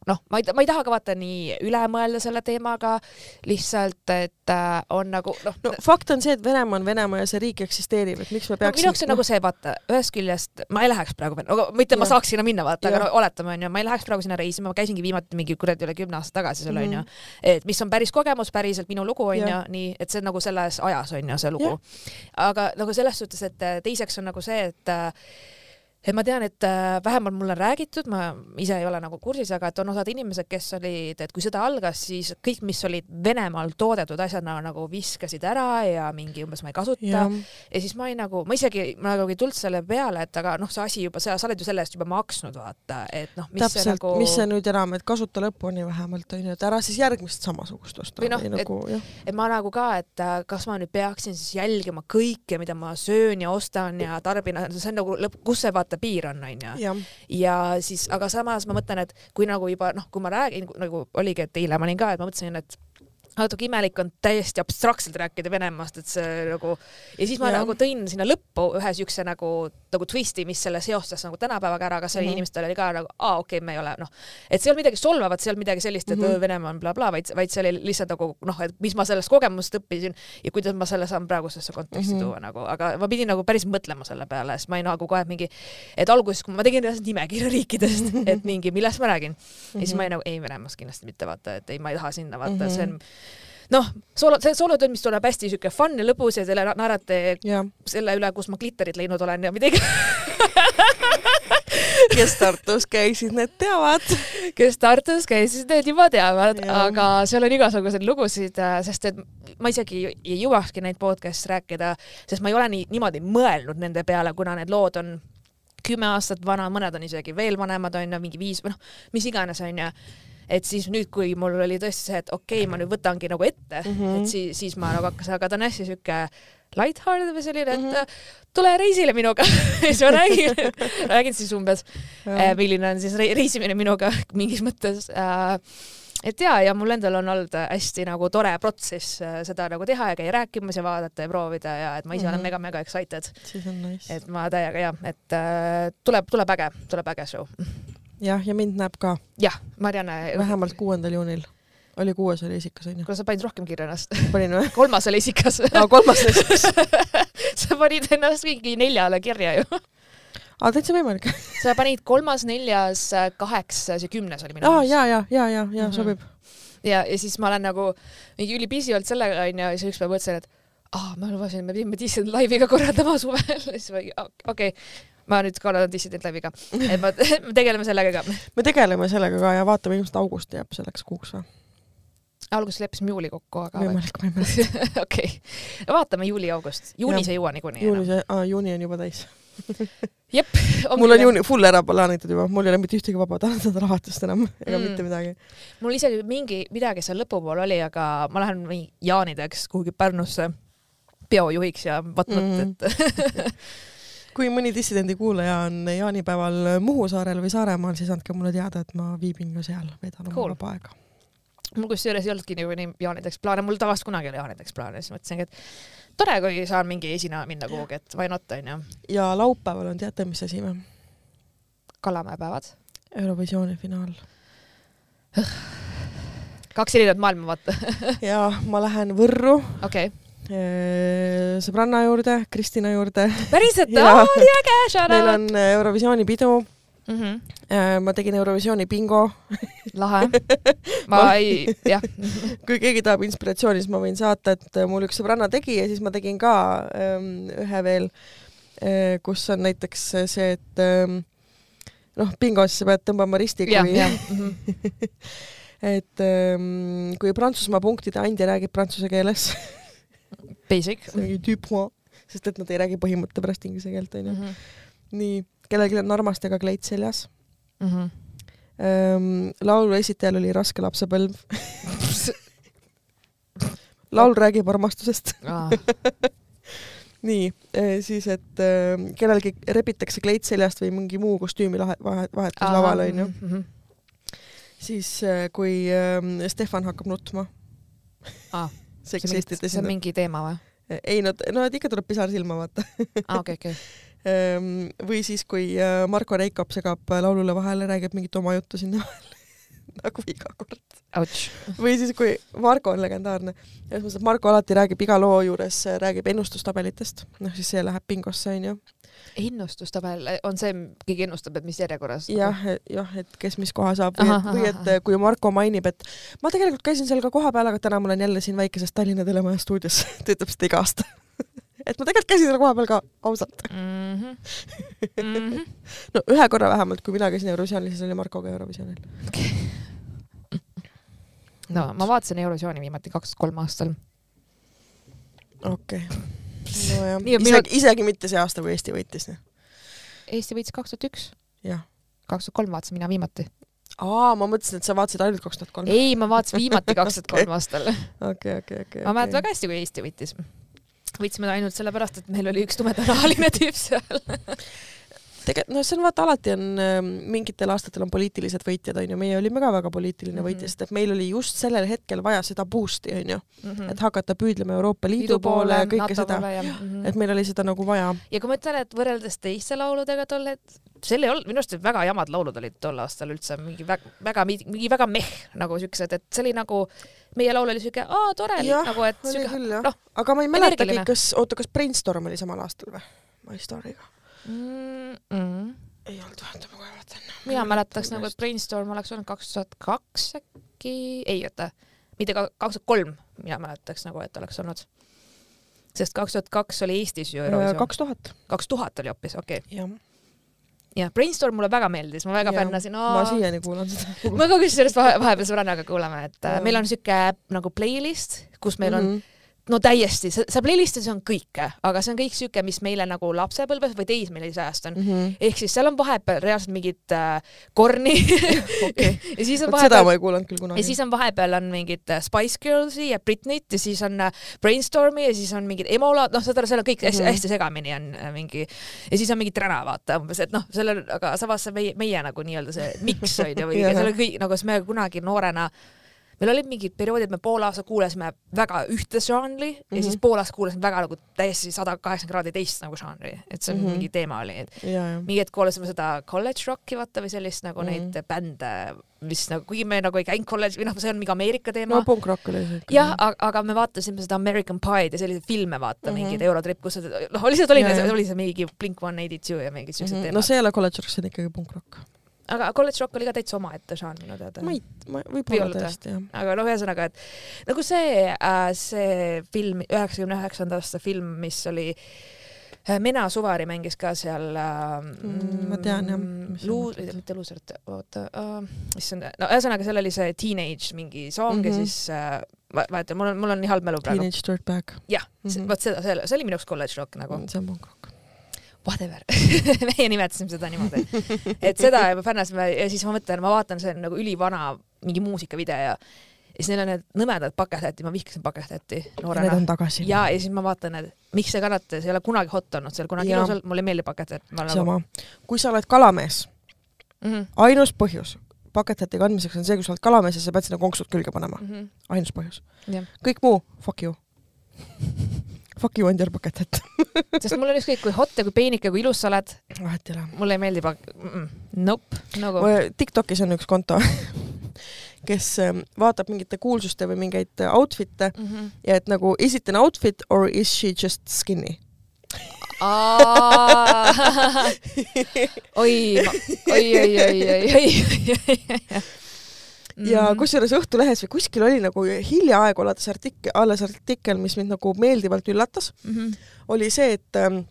B: noh, ma ei, ma ei taha ka vaata nii üle mõelda selle teemaga, lihtsalt et äh, on nagu noh.
A: no fakt on see, et Venemaa on Venemaa ja see riik eksisteerib, et miks me peaksime
B: no, minu jaoks on no, nagu see see, vaata, ühest küljest ma ei läheks praegu, no mitte ma saaks sinna minna, vaata, aga no oletame, onju, ma ei läheks praegu sinna reisima, ma käisingi viimati mingi kuradi üle kümne aasta tagasi seal, onju. Mhm. et mis on päris kogemus, päriselt minu lugu, onju, nii, et see on nagu selles ajas, onju, see lugu. aga nagu selles suhtes, et teiseks on nagu see, et et ma tean, et äh, vähemalt mulle on räägitud, ma ise ei ole nagu kursis, aga et on osad inimesed, kes olid, et kui sõda algas, siis kõik, mis olid Venemaal toodetud asjad nagu, nagu viskasid ära ja mingi umbes ma ei kasuta. ja siis ma ei nagu, ma isegi ma nagu ei tulnud selle peale, et aga noh, see asi juba, sa oled ju selle eest juba maksnud, vaata, et noh,
A: mis täpselt, nagu. mis see nüüd enam, et kasuta lõpuni vähemalt onju, et ära siis järgmist samasugust osta.
B: või noh, nagu, et, et ma nagu ka, et äh, kas ma nüüd peaksin siis jälgima kõike, mida ma söön ja ostan ja tarbin, see on nagu lõpp, kus see vaata vaata piir on, onju. ja siis, aga samas ma mõtlen, et kui nagu juba noh, kui ma räägin nagu oligi, et eile ma olin ka, et ma mõtlesin, et natuke imelik on täiesti abstraktselt rääkida Venemaast, et see nagu ja siis ma ja. nagu tõin sinna lõppu ühe siukse nagu, nagu twisti, mis selle seostas nagu tänapäevaga ära, aga see
A: Mhm.
B: oli inimestel oli ka nagu aa okei okay,, me ei ole noh, et see ei olnud midagi solvavat, see ei olnud midagi sellist, et mm
A: Mhm.
B: -hmm. Venemaa on blablabla, vaid, vaid see oli lihtsalt nagu noh, et mis ma sellest kogemusest õppisin ja kuidas ma selle saan praegusesse konteksti
A: Mhm.
B: mm -hmm. tuua nagu, aga ma pidin nagu päris mõtlema selle peale, sest ma ei nagu kohe mingi, et alguses, kui ma tegin nimekirja riikidest, et mingi, millest ma räägin ja siis ma ei nagu ei Venemaast kindlasti mitte vaata, et ei, ma ei taha sinna vaata mm, -hmm. see on noh, soolo, see soolotöö, mis tuleb hästi siuke fun ja lõbus ja teile naerate
A: jah.
B: selle üle, kus ma glitterit leidnud olen ja midagi,
A: kes Tartus käisid, need teavad.
B: kes Tartus käisid, need juba teavad, aga seal on igasuguseid lugusid, sest et ma isegi ei jõuakski neid podcast'e rääkida, sest ma ei ole nii niimoodi mõelnud nende peale, kuna need lood on kümme aastat vana, mõned on isegi veel vanemad onju, mingi viis või noh, mis iganes onju et siis nüüd, kui mul oli tõesti see, et okei okay,, ma nüüd võtangi nagu ette mm,
A: Mhm.
B: -hmm. et siis, siis ma nagu hakkasin, aga ta on hästi sihuke light-hearted või selline, et
A: Mhm.
B: mm -hmm. tule reisile minuga siis ma räägin, räägin siis umbes, milline on siis re- reisimine minuga mingis mõttes äh, et ja, ja mul endal on olnud hästi nagu tore protsess äh, seda nagu teha ja käia rääkimas ja vaadata ja proovida ja et ma ise mm -hmm.
A: Mhm.
B: olen mega-mega excited,
A: siis on nice.
B: et ma täiega ja, et äh, tuleb, tuleb äge, tuleb äge show.
A: jah, ja mind näeb ka
B: jah, Marianne,
A: vähemalt kuuendal juunil. oli kuues oli isikas onju.
B: kuule sa panid rohkem kirja ennast,
A: panin või?
B: kolmas oli isikas
A: aa, kolmas näiteks.
B: sa panid ennast mingi neljale kirja ju.
A: aa, täitsa võimalik.
B: sa panid kolmas, neljas, kaheksas ja kümnes oli minu
A: aa, ja, ja, ja, ja, ja
B: Mhm.
A: sobib.
B: ja, ja siis ma olen nagu mingi ülipisi olnud sellega onju ja siis ükspäev mõtlesin, et aa, ma lubasin, me pidime Dissident laivi ka korraldama suvel, siis ma okei okay,, ma nüüd korraldan Dissident laivi ka, et ma, me tegeleme sellega ka.
A: me tegeleme sellega ka ja vaatame, ilmselt august jääb selleks kuuks või?
B: alguses leppisime juuli kokku, aga
A: võimalik, võimalik.
B: okei, vaatame juuli-august, juunis ei jõua niikuinii
A: juunis, aa juuni on juba täis.
B: jep,
A: mul on juuni full ära plaanitud juba, mul ei ole mitte ühtegi vaba nädalavahetust enam ega
B: Mm.
A: mitte midagi.
B: mul isegi mingi midagi seal lõpupoole oli, aga ma lähen jaanideks kuhugi Pärnusse peojuhiks ja whatnot mm. -hmm. et
A: kui mõni dissidendi kuulaja on jaanipäeval Muhu saarel või Saaremaal, siis andke mulle teada, et ma viibin ka seal, veedan oma
B: Cool.
A: vaba aega.
B: mul kusjuures ei olnudki niikuinii jaanideks plaane, mul tavaliselt kunagi ei ole jaanideks plaane, siis mõtlesingi, et tore, kui saan mingi esinema minna kuhugi, et why not onju.
A: ja laupäeval on teate, mis asi või?
B: Kallamäe päevad.
A: Eurovisiooni finaal.
B: kaks erinevat maailma, vaata.
A: ja ma lähen Võrru
B: okei okay.,
A: sõbranna juurde, Kristina juurde.
B: päriselt, aa nii äge, shout
A: meil
B: out.
A: on eh, Eurovisiooni pidu.
B: Mhm.
A: ma tegin Eurovisiooni bingo.
B: lahe. ma ei, jah.
A: kui keegi tahab inspiratsiooni, siis ma võin saata, et mul üks sõbranna tegi ja siis ma tegin ka ähm, ühe veel, kus on näiteks see, et ähm, noh, bingos sa pead tõmbama risti,
B: jah,
A: kui
B: jah. Mhm.
A: et ähm, kui Prantsusmaa punktide andja räägib prantsuse keeles,
B: Basic.
A: see on mingi du point, sest et nad ei räägi põhimõtte pärast inglise keelt onju.
B: Mhm.
A: nii, kellelgi on armastega kleit seljas
B: Mhm.
A: ähm,. laulu esitajal oli raske lapsepõlv. laul räägib armastusest. nii, siis, et kellelgi rebitakse kleit seljast või mingi muu kostüümi lahe, vahe, vahetus laval onju.
B: Mhm.
A: siis äh, kui Stefan hakkab nutma.
B: Aa,
A: kes Eestit
B: see on mingi teema või?
A: ei no, no ikka tuleb pisar silma vaata.
B: aa, okei, okei.
A: Ehm, või siis, kui äh, Marko Reikop segab äh, laulule vahele, räägib mingit oma juttu sinna vahele nagu iga kord. Või siis, kui Marko on legendaarne, selles mõttes, et Marko alati räägib iga loo juures, räägib ennustustabelitest, noh siis see läheb bingosse onju.
B: ennustustabel on see, keegi ennustab, et mis järjekorras?
A: jah, jah, et kes mis koha saab või et, või et kui Marko mainib, et ma tegelikult käisin seal ka kohapeal, aga täna ma olen jälle siin väikeses Tallinna Telemaja stuudios, ta ütleb seda iga aasta. et ma tegelikult käisin seal kohapeal ka, ausalt.
B: mm. -hmm.
A: no ühe korra vähemalt, kui mina käisin Eurovisioonil, siis oli Marko ka Eurovisioonil.
B: No ma vaatasin Eurovisiooni viimati kaks tuhat kolm aastal.
A: okei okay. nojah,
B: Nii,
A: isegi
B: minu-,
A: isegi mitte see aasta, kui Eesti võitis.
B: Eesti võitis kaks tuhat üks,
A: jah.
B: kaks tuhat kolm vaatasin mina viimati.
A: aa, ma mõtlesin, et sa vaatasid ainult kaks tuhat kolm.
B: ei, ma vaatasin viimati kaks tuhat kolm aastal.
A: okei, okei, okei.
B: ma mäletan väga hästi, kui Eesti võitis. võitsime ainult sellepärast, et meil oli üks tumedanahaline tüüp seal.
A: Tegelikult noh, see on vaata alati on äh, mingitel aastatel on poliitilised võitjad onju, meie olime ka väga poliitiline mm -hmm. võitja, sest et meil oli just sellel hetkel vaja seda boost'i onju mm, -hmm. et hakata püüdlema Euroopa Liidu, Liidu poole, poole, kõike NATO seda, mm -hmm. et meil oli seda nagu vaja.
B: ja kui ma ütlen, et võrreldes teiste lauludega tol hetkel, seal ei olnud, minu arust väga jamad laulud olid tol aastal üldse mingi väga, väga, mingi väga meh nagu siuksed, et see oli nagu, meie laul oli siuke, aa tore nagu, et
A: siuke, noh. aga ma ei mäletagi, kas, oota, kas Brainstorm oli samal aastal või? My Story'ga
B: mm. -mm.
A: ei olnud, oota ma kohe vaatan.
B: mina mäletaks nagu, et Brainstorm oleks olnud kaks tuhat kaks äkki, ei oota, mitte kaks tuhat kolm, mina mäletaks nagu, et oleks olnud. sest kaks tuhat kaks oli Eestis ju Eurovisioon.
A: kaks tuhat.
B: kaks tuhat oli hoopis, okei okay..
A: jah
B: jah, Brainstorm mulle väga meeldis, ma väga fännasin.
A: ma siiani kuulan seda.
B: ma ka kusjuures vahepeal sõbrannaga kuulame, et ja. meil on siuke nagu playlist, kus meil on mm -hmm no täiesti, see playlist'is on kõike, aga see on kõik siuke, mis meile nagu lapsepõlves või teismelise ajast on mm. -hmm. ehk siis seal on vahepeal reaalselt mingit äh, korni
A: okay. ja siis on vahepeal. seda ma ei kuulanud küll kunagi.
B: ja siis on vahepeal on mingid äh, Spice Girlsi ja Britney't ja siis on äh, Brainstormi ja siis on mingid emolad, noh, saad aru, seal on kõik mm -hmm. hästi segamini on äh, mingi ja siis on mingi träna, vaata umbes, et noh, sellel, aga samas see meie, meie nagu nii-öelda see miks on ju, või seal on kõik nagu, siis me kunagi noorena meil olid mingid perioodid, me pool aastat kuulasime väga ühte žanri mm -hmm. ja siis mhm. pool aastat kuulasime väga nagu täiesti sada kaheksakümmend kraadi teist nagu žanri, et see on mm -hmm. mingi teema oli, et mingi hetk kuulasime seda college rocki vaata või sellist nagu mm -hmm. neid bände, mis nagu, kuigi me nagu ei käinud kolledži või noh, see on mingi Ameerika teema.
A: no punk rock oli see.
B: jah, aga me vaatasime seda American Pie'd ja selliseid filme vaata mm, -hmm. mingid Eurotrip, kus noh, lihtsalt oli, oli see mingi Blink One Eighty Two ja mingid siuksed mm -hmm. teemad.
A: no see ei ole college rock, see on ikkagi punk rock
B: aga College Rock oli ka täitsa omaette žanr minu teada.
A: ma ei, ma võib-olla tõesti jah.
B: aga noh, ühesõnaga, et nagu see äh,, see film, üheksakümne üheksanda aasta film, mis oli äh, Mena Suvari mängis ka seal äh,
A: mm,. ma tean jah.
B: Luu-, mitte Loser, oota uh,, issand, no ühesõnaga seal oli see Teenage mingi song mm -hmm. ja siis äh, vaata, mul on, mul on nii halb mälu praegu.
A: Teenage Dirtbag.
B: jah mm -hmm., vot seda, see, see oli minu jaoks College Rock nagu.
A: see on punk rock
B: whatever meie nimetasime seda niimoodi. et seda me fännasime ja siis ma mõtlen, ma vaatan, see on nagu ülivana mingi muusikavideo ja siis neil on need nõmedad paketätti, ma vihkasin paketätti noorena.
A: Need on tagasi.
B: ja, ja siis ma vaatan, et miks see kannatas, ei ole kunagi hot olnud, see ei ole kunagi ilus olnud, mulle ei meeldi paketätt.
A: sama nagu..., kui sa oled kalamees mm, -hmm. ainus põhjus paketäti kandmiseks on see, kui sa oled kalamees ja sa pead sinna konksud külge panema mm. -hmm. ainus põhjus. kõik muu, fuck you Fuck you, Andi Arbaket, et
B: sest mul on ükskõik kui hot ja kui peenike, kui ilus sa oled.
A: vahet ei ole.
B: mulle ei meeldi pak-, nope, nagu.
A: Tiktokis on üks konto kes ähm, vaatab mingite kuulsuste või mingeid outfit'e mm -hmm. ja et nagu is it an outfit or is she just skinny
B: oi, oi, oi, oi, oi, oi, oi
A: ja -hmm. kusjuures Õhtulehes või kuskil oli nagu hiljaaegu alles artikkel, alles artikkel, mis mind nagu meeldivalt üllatas mm, -hmm. oli see, et ähm,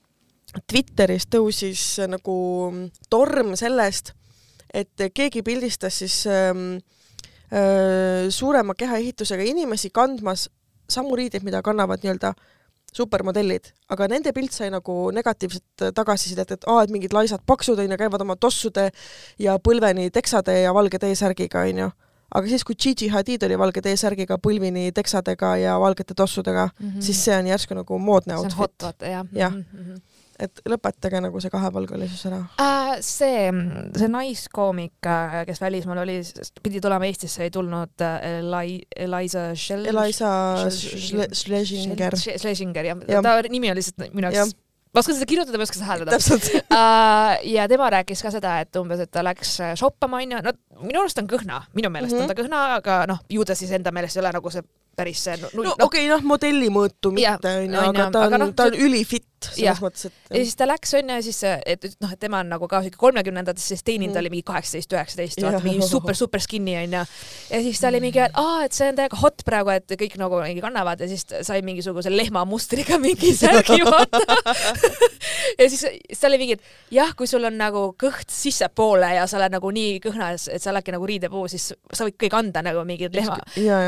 A: Twitteris tõusis nagu torm sellest, et keegi pildistas siis ähm, äh, suurema kehaehitusega inimesi kandmas samu riideid, mida kannavad nii-öelda supermodellid, aga nende pilt sai nagu negatiivset tagasisidet, et aa, et mingid laisad paksud onju, käivad oma tossude ja põlveni teksade ja valge T-särgiga onju aga siis, kui Gigi Hadid oli valge T-särgiga, põlvini teksadega ja valgete tossudega mm, -hmm. siis see on järsku nagu moodne outfit.
B: see on hot, vaata jah.
A: jah mm -hmm., et lõpetage nagu see kahepalgelisus ära
B: äh,. see, see naiskoomik, äh, kes välismaal oli, pidi tulema Eestisse, ei tulnud äh, Eli-, Eliza Shell-.
A: Eliza Schlesinger.
B: Schlesinger, jah. ta nimi on lihtsalt minu jaoks ma oskan seda kirjutada, ma ei oska seda hääldada
A: uh,.
B: ja tema rääkis ka seda, et umbes, et ta läks shoppama onju, no minu arust on kõhna, minu meelest mm -hmm. on ta kõhna, aga noh, ju ta siis enda meelest ei ole nagu see päris see
A: null. no, no okei okay,, noh, modelli mõõtu mitte onju, aga ta on, no, ta on ülifit selles mõttes, et.
B: ja siis ta läks onju ja siis, et noh, et tema on nagu ka siuke kolmekümnendates, siis teeninud mm. oli mingi kaheksateist, üheksateist, vaata mingi super, super skinny onju. ja siis ta oli mingi, et aa, et see on täiega hot praegu, et kõik nagu mingi kannavad ja siis sai mingisuguse lehmamustriga mingi särgi vaata ja siis, siis ta oli mingi, et jah, kui sul on nagu kõht sissepoole ja sa oled nagu nii kõhnas, et sa oledki nagu riidepuu, siis sa võid kõik anda nagu mingid lehma,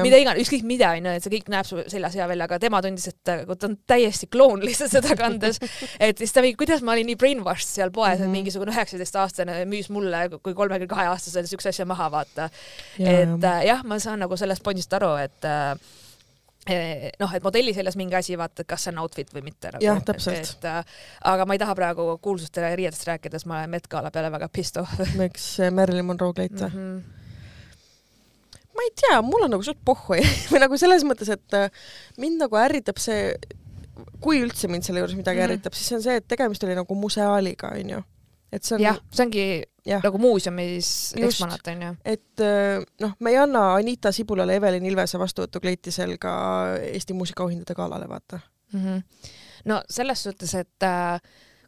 B: mida iganes, ükskõik mida onju, et see kõik näeb su seljas hea välja, aga tema tundis, et ta on täiesti kloun lihtsalt seda kanda mõttes, et siis ta mingi, kuidas ma olin nii brainwashed seal poes mm, -hmm. et mingisugune üheksateistaastane müüs mulle kui kolmekümne kahe aastasele siukse asja maha, vaata. et ja. Äh, jah, ma saan nagu sellest pointist aru, et äh, noh, et modelli seljas mingi asi, vaata, kas see on outfit või mitte nagu,.
A: jah, täpselt.
B: et äh, aga ma ei taha praegu kuulsustele riietest rääkides, ma olen Met Gala peale väga pissed off
A: miks Marilyn Monroe kleit või mm?
B: -hmm.
A: Ma ei tea, mul on nagu suht pohhu või nagu selles mõttes, et äh, mind nagu ärritab see, kui üldse mind selle juures midagi mm -hmm. ärritab, siis see on see, et tegemist oli nagu museaaliga, onju et see on
B: jah, see ongi ja. nagu muuseumis eksponaat onju.
A: et äh, noh, me ei anna Anita Sibulale Evelin Ilvese vastuvõtukleiti selga Eesti muusikaauhindade galale, vaata
B: mm. -hmm. no selles suhtes, et äh,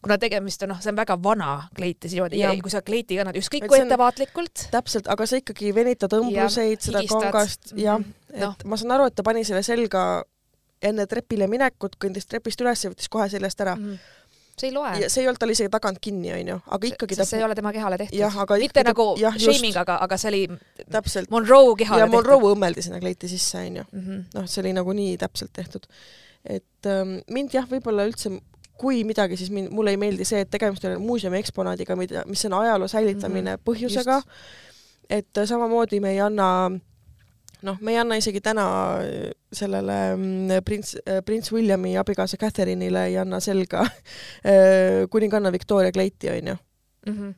B: kuna tegemist on, noh, see on väga vana kleit ja niimoodi, kui sa kleiti kannad ükskõik kui ettevaatlikult.
A: täpselt, aga sa ikkagi venitad õmbluseid, seda kangast, jah, mhm. et no. ma saan aru, et ta pani selle selga enne trepile minekut, kõndis trepist üles ja võttis kohe seljast ära mm.
B: see ei loe.
A: see ei olnud tal isegi tagant kinni, onju, aga ikkagi
B: ta. see ei ole tema kehale tehtud. mitte
A: ta...
B: nagu jah, shaming, aga, aga see oli
A: täpselt.
B: Monroe kehale
A: ja tehtud. Monroe õmmeldi sinna kleiti sisse, onju. Mhm. noh, see oli nagu nii täpselt tehtud. et ähm, mind jah, võib-olla üldse kui midagi, siis mind, mulle ei meeldi see, et tegemist on muuseumi eksponaadiga, mida, mis on ajaloo säilitamine mm -hmm. põhjusega. et samamoodi me ei anna noh, me ei anna isegi täna äh, sellele mm, prints, äh, prints Williami abikaasa Catherine'ile ei anna selga äh, kuninganna Victoria kleiti, onju. Mhm.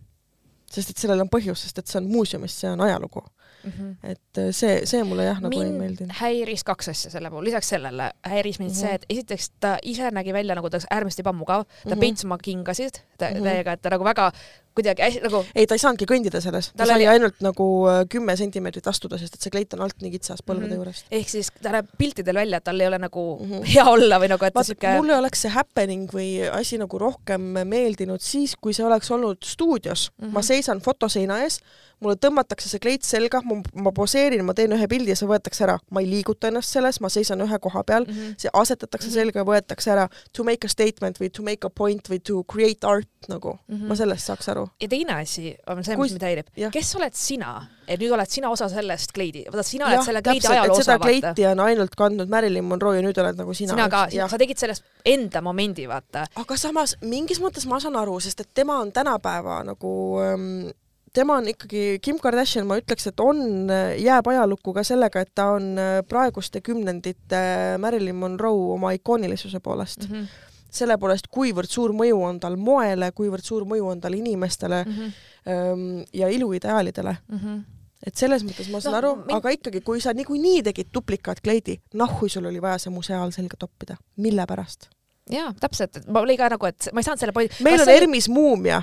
A: sest et sellel on põhjus, sest et see on muuseumis, see on ajalugu mm. -hmm. et see, see mulle jah, nagu
B: mind
A: ei meeldinud.
B: häiris kaks asja selle puhul, lisaks sellele häiris mind mm -hmm. see, et esiteks ta ise nägi välja nagu ta oleks äärmiselt ebamugav, ta mm -hmm. peits oma kingasid täiega mm -hmm., et ta nagu väga kuidagi hästi nagu
A: ei, ta ei saanudki kõndida selles, ta sai oli... ainult nagu äh, kümme sentimeetrit astuda, sest et see kleit on alt nii kitsas põlvede mm -hmm. juurest.
B: ehk siis ta näeb piltidel välja, et tal ei ole nagu mm -hmm. hea olla või nagu, et
A: Vaat, siuke mulle oleks see happening või asi nagu rohkem meeldinud siis, kui see oleks olnud stuudios mm. -hmm. ma seisan fotoseina ees, mulle tõmmatakse see kleit selga, ma poseerin, ma teen ühe pildi ja see võetakse ära. ma ei liiguta ennast selles, ma seisan ühe koha peal mm, -hmm. see asetatakse mm -hmm. selga ja võetakse ära to make a statement või to make a point või to create art nagu mm, -hmm. ma sellest saaks aru.
B: ja teine asi on see, mis mind häirib, kes oled sina, et nüüd oled sina osa sellest kleidi, vaata sina oled ja, selle kleidi ajaloo osa,
A: seda kleiti on ainult kandnud Marilyn Monroe ja nüüd oled nagu sina.
B: sina ka, sa tegid sellest enda momendi, vaata.
A: aga samas mingis mõttes ma saan aru, sest et tema on tänapäeva nagu ähm, tema on ikkagi, Kim Kardashian, ma ütleks, et on, jääb ajalukku ka sellega, et ta on äh, praeguste kümnendite Marilyn Monroe oma ikoonilisuse poolest mm. -hmm selle poolest, kuivõrd suur mõju on tal moele, kuivõrd suur mõju on tal inimestele mm -hmm. ja iluideaalidele mm. -hmm et selles mõttes ma saan no, aru min..., aga ikkagi, kui sa niikuinii tegid duplikaat-kleidi, nahhui sul oli vaja see museaal selga toppida, mille pärast?
B: jaa, täpselt, ma olin ka nagu, et ma ei saanud selle pointi.
A: meil on Hermis muumia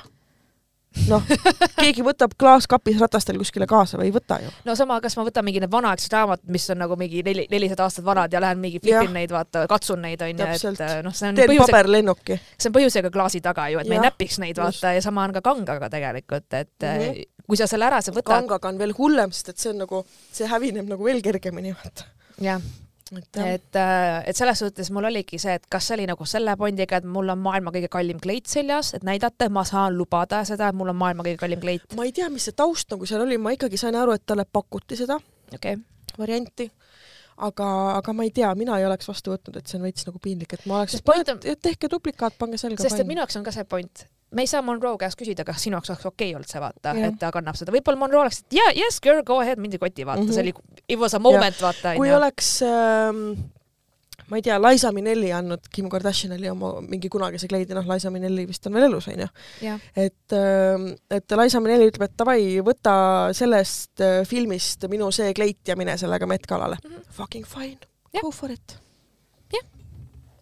A: noh, keegi võtab klaaskapis ratastel kuskile kaasa või ei võta ju.
B: no sama, kas ma võtan mingi need vanaaegsed raamatud, mis on nagu mingi neli, nelisada aastat vanad ja lähen mingi flipin neid, vaata, katsun neid onju, et noh, see on
A: teen põhjusega, paberlennuki.
B: see on põhjusega klaasi taga ju, et ja, me ei näpiks neid vaata ja sama on ka kangaga tegelikult, et mm -hmm. kui sa selle ära sa võtad.
A: kangaga on veel hullem, sest et see on nagu, see hävineb nagu veel kergemini vaata.
B: jah et, et, äh, et selles suhtes mul oligi see, et kas see oli nagu selle pondiga, et mul on maailma kõige kallim kleit seljas, et näidata, et ma saan lubada seda, et mul on maailma kõige kallim kleit.
A: ma ei tea, mis see taust nagu seal oli, ma ikkagi sain aru, et talle pakuti seda
B: okay.
A: varianti aga, aga ma ei tea, mina ei oleks vastu võtnud, et see on veits nagu piinlik, et ma oleks, on... tehke duplikaat, pange selga.
B: sest et minu jaoks on ka see point, me ei saa Monroe käest küsida, kas sinu jaoks oleks okei okay olnud see vaata, et ta kannab seda, võib-olla Monroe oleks, et yeah, yes girl, go ahead, mind ei koti, vaata mm, -hmm. see oli, it was a moment, vaata.
A: kui oleks ähm, ma ei tea, Liza Minnelli andnud Kim Kardashianile oma mingi kunagise kleidi, noh, Liza Minnelli vist on veel elus, onju. et, ähm, et Liza Minnelli ütleb, et davai, võta sellest äh, filmist minu see kleit ja mine sellega Met Galale mm. -hmm. Fucking fine, go for it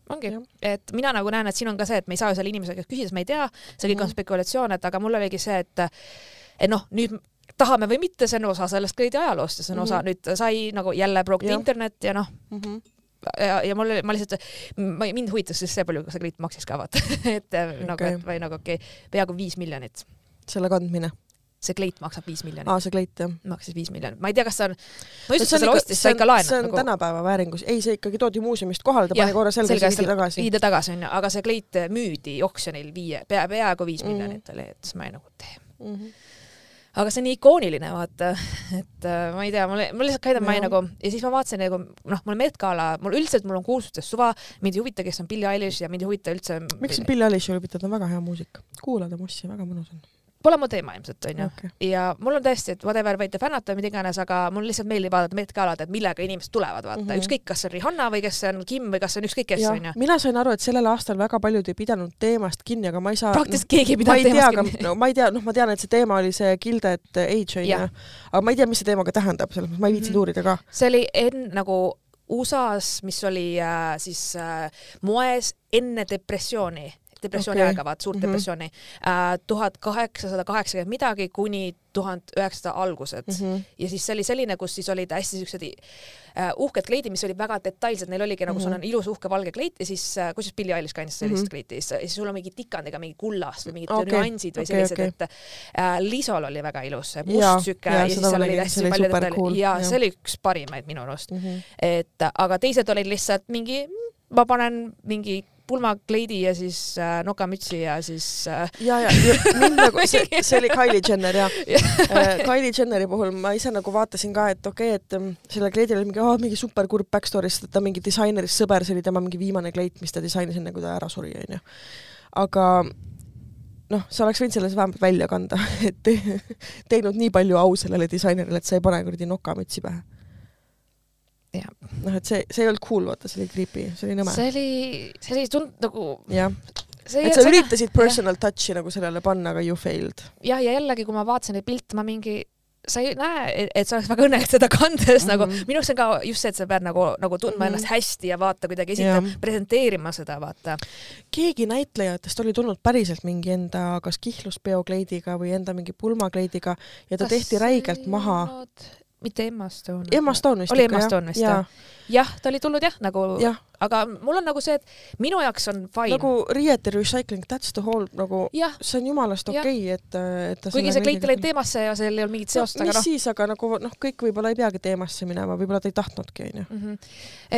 B: ongi, et mina nagu näen, et siin on ka see, et me ei saa selle inimese käest küsida, sest me ei tea, see kõik on mhm. spekulatsioon, et aga mul oligi see, et et noh, nüüd tahame või mitte, see on osa sellest kõige ajaloost ja see on mm -hmm. osa, nüüd sai nagu jälle the internet ja noh mm, -hmm ja, ja mul oli, ma lihtsalt, mind huvitas siis see palju, kas see kleit maksis ka vaata et okay. nagu, et või nagu okei okay,, peaaegu viis miljonit.
A: selle kandmine?
B: See kleit maksab viis miljonit.
A: aa, see kleit jah.
B: maksis viis miljonit, ma ei tea, kas see on, ma just, kui selle ostis, sai ikka laenu.
A: see on nagu... tänapäeva vääringus, ei, see ikkagi toodi muuseumist kohale, ta pani korra selga ja viidi tagasi.
B: viidi tagasi onju, aga see kleit müüdi oksjonil viie, pea, peaaegu viis mm -hmm. miljonit oli, et siis ma olin nagu tee mm. -hmm aga see on nii ikooniline, vaata, et äh, ma ei tea, mul, mul lihtsalt Kaido Mai nagu ja siis ma vaatasin nagu noh, mul Met Gala, mul üldiselt mul on kuulsustest suva, mind ei huvita, kes on Billie Eilish ja mind ei huvita üldse.
A: miks sind Billie Eilishi huvitab, ta on väga hea muusik, kuula ta mussi, väga mõnus on
B: pole mu teema ilmselt onju
A: Okei.
B: ja mul on tõesti, et whatever võite fännata mida iganes, aga mul lihtsalt meeldib vaadata Met-galad, et millega inimesed tulevad, vaata mm. -hmm. ükskõik, kas see on Rihanna või kes see on Kim või kas see on ükskõik kes onju,
A: mina sain aru, et sellel aastal väga paljud ei pidanud teemast kinni, aga ma ei saa
B: praktiliselt keegi ei pidanud
A: tea
B: teemast
A: ka
B: kinni,.
A: no ma ei tea, noh, ma tean, et see teema oli see Gilded Age onju aga ma ei tea, mis see teemaga tähendab, selles mõttes ma ei viitsinud
B: Mhm.
A: uurida ka.
B: see oli enne nagu USA-s, mis oli äh, siis äh, moes enne depressiooni, depressiooni okay. aega, vaat suurt mm -hmm. depressiooni, tuhat kaheksasada kaheksakümmend midagi kuni tuhat üheksasada algused mm. -hmm. ja siis see oli selline, kus siis olid hästi siuksed äh, uhked kleidid, mis olid väga detailsed, neil oligi nagu mm -hmm. sul on ilus uhke valge kleit ja siis äh,, kusjuures Billie Eilish kandis sellist mm. -hmm. kleiti, siis, siis sul on mingi tikandiga mingi kullast või mingid okay. nüansid või sellised
A: okei.
B: okay,, et äh, Lisol oli väga ilus see must
A: jaa,
B: ja, ja siis seal olid hästi
A: oli
B: palju detaile
A: cool,
B: ja
A: jah.
B: see oli üks parimaid minu arust
A: Mhm.
B: et aga teised olid lihtsalt mingi, ma panen mingi pulmakleidi ja siis äh, nokamütsi ja siis äh,
A: ja, ja ja mind nagu, see, see oli Kylie Jenner ja äh, Kylie Jenneri puhul ma ise nagu vaatasin ka, et okei okay,, et ähm, sellel kleidil oli mingi oh,, mingi super kurb backstory, sest et ta mingi disainerist sõber, see oli tema mingi viimane kleit, mis ta disainis enne, kui ta ära suri, onju. aga noh, sa oleks võinud selle vähemalt välja kanda, et te, teinud nii palju au sellele disainerile, et sa ei pane kuradi nokamütsi pähe. Noh, et see, see ei olnud cool, vaata, see oli creepy, see oli nõme.
B: see oli, see oli tund- nagu
A: jah,
B: see
A: et sa
B: see-
A: üritasid personal touch'i nagu sellele panna, aga you failed.
B: jah, ja jällegi, kui ma vaatasin neid pilte, ma mingi sa ei näe, et sa oleks väga õnnelik seda kandes mm -hmm. nagu
A: Mhm.
B: minu see on ka just see, et sa pead nagu, nagu tundma mm. -hmm. ennast hästi ja vaata kuidagi esita
A: Jah.,
B: presenteerima seda, vaata.
A: keegi näitlejatest oli tulnud päriselt mingi enda kas kihluspeokleidiga või enda mingi pulmakleidiga ja ta tehti räigelt maha.
B: Mitte Emma Stone.
A: Emma Stone vist
B: oli Emma? Stone vist jah? jah, ta oli tulnud jah, nagu
A: jah,
B: aga mul on nagu see, et minu jaoks on fine
A: nagu riiete recycling, that's the whole nagu, see on jumalast okei okay,, et, et
B: kuigi see kleit
A: kleidiga-
B: oli teemasse ja seal ei olnud mingit seost,
A: no,
B: aga noh
A: siis, aga nagu noh, kõik võib-olla ei peagi teemasse minema, võib-olla ta ei tahtnudki, onju.
B: -hmm.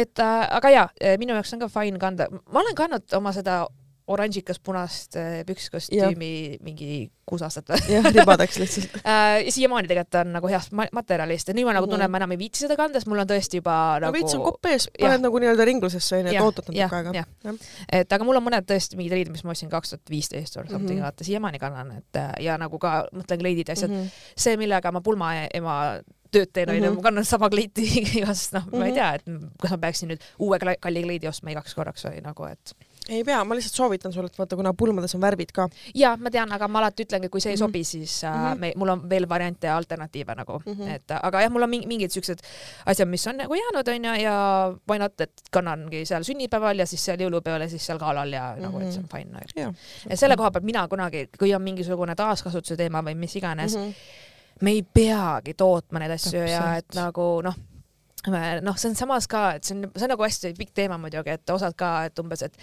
B: et äh, aga jaa, minu jaoks on ka fine kanda, ma olen kandnud oma seda oranžikas-punast äh, pükskostüümi mingi kuus aastat või
A: jah, ribadeks lihtsalt.
B: äh,. siiamaani tegelikult on nagu heast ma- materjalist ja nüüd ma nagu
A: Mhm.
B: tunnen, et ma enam ei viitsi seda kanda, sest mul on tõesti juba
A: no
B: nagu
A: veits on kopp ees, paned nagu nii-öelda ringlusesse, onju, et ootad natuke aega
B: et aga mul on mõned tõesti mingid riided, mis ma ostsin kaks tuhat viisteist või something mm. -hmm. vaata siiamaani kannan, et äh, ja nagu ka mõtlen kleidid ja asjad mm. -hmm. see, millega ma pulma ema tööd teen, onju,
A: Mhm.
B: ma kannan sama kleiti igast, noh, ma ei
A: Mhm.
B: tea, et kas ma peaksin nüüd uue kalli kleidi ostma igaks korraks või nagu, et
A: ei pea, ma lihtsalt soovitan sulle, et vaata, kuna pulmades on värvid ka
B: ja ma tean, aga ma alati ütlengi, kui see ei
A: Mhm.
B: sobi, siis äh,
A: Mhm.
B: me, mul on veel variante ja alternatiive nagu mm,
A: Mhm.
B: -hmm. et aga jah, mul on mingi, mingid siuksed asjad, mis on nagu jäänud onju ja why not, et kannangi seal sünnipäeval ja siis seal jõulupeol ja siis seal galal ja mm -hmm. nagu, et see on fine nagu.
A: jah.
B: et selle koha pealt mina kunagi, kui on mingisugune taaskasutuse teema või mis iganes mm,
A: Mhm.
B: -hmm. me ei peagi tootma neid asju Täpselt. ja et nagu noh, noh, see on samas ka, et see on, see on nagu hästi pikk teema muidugi, et osad ka, et umbes, et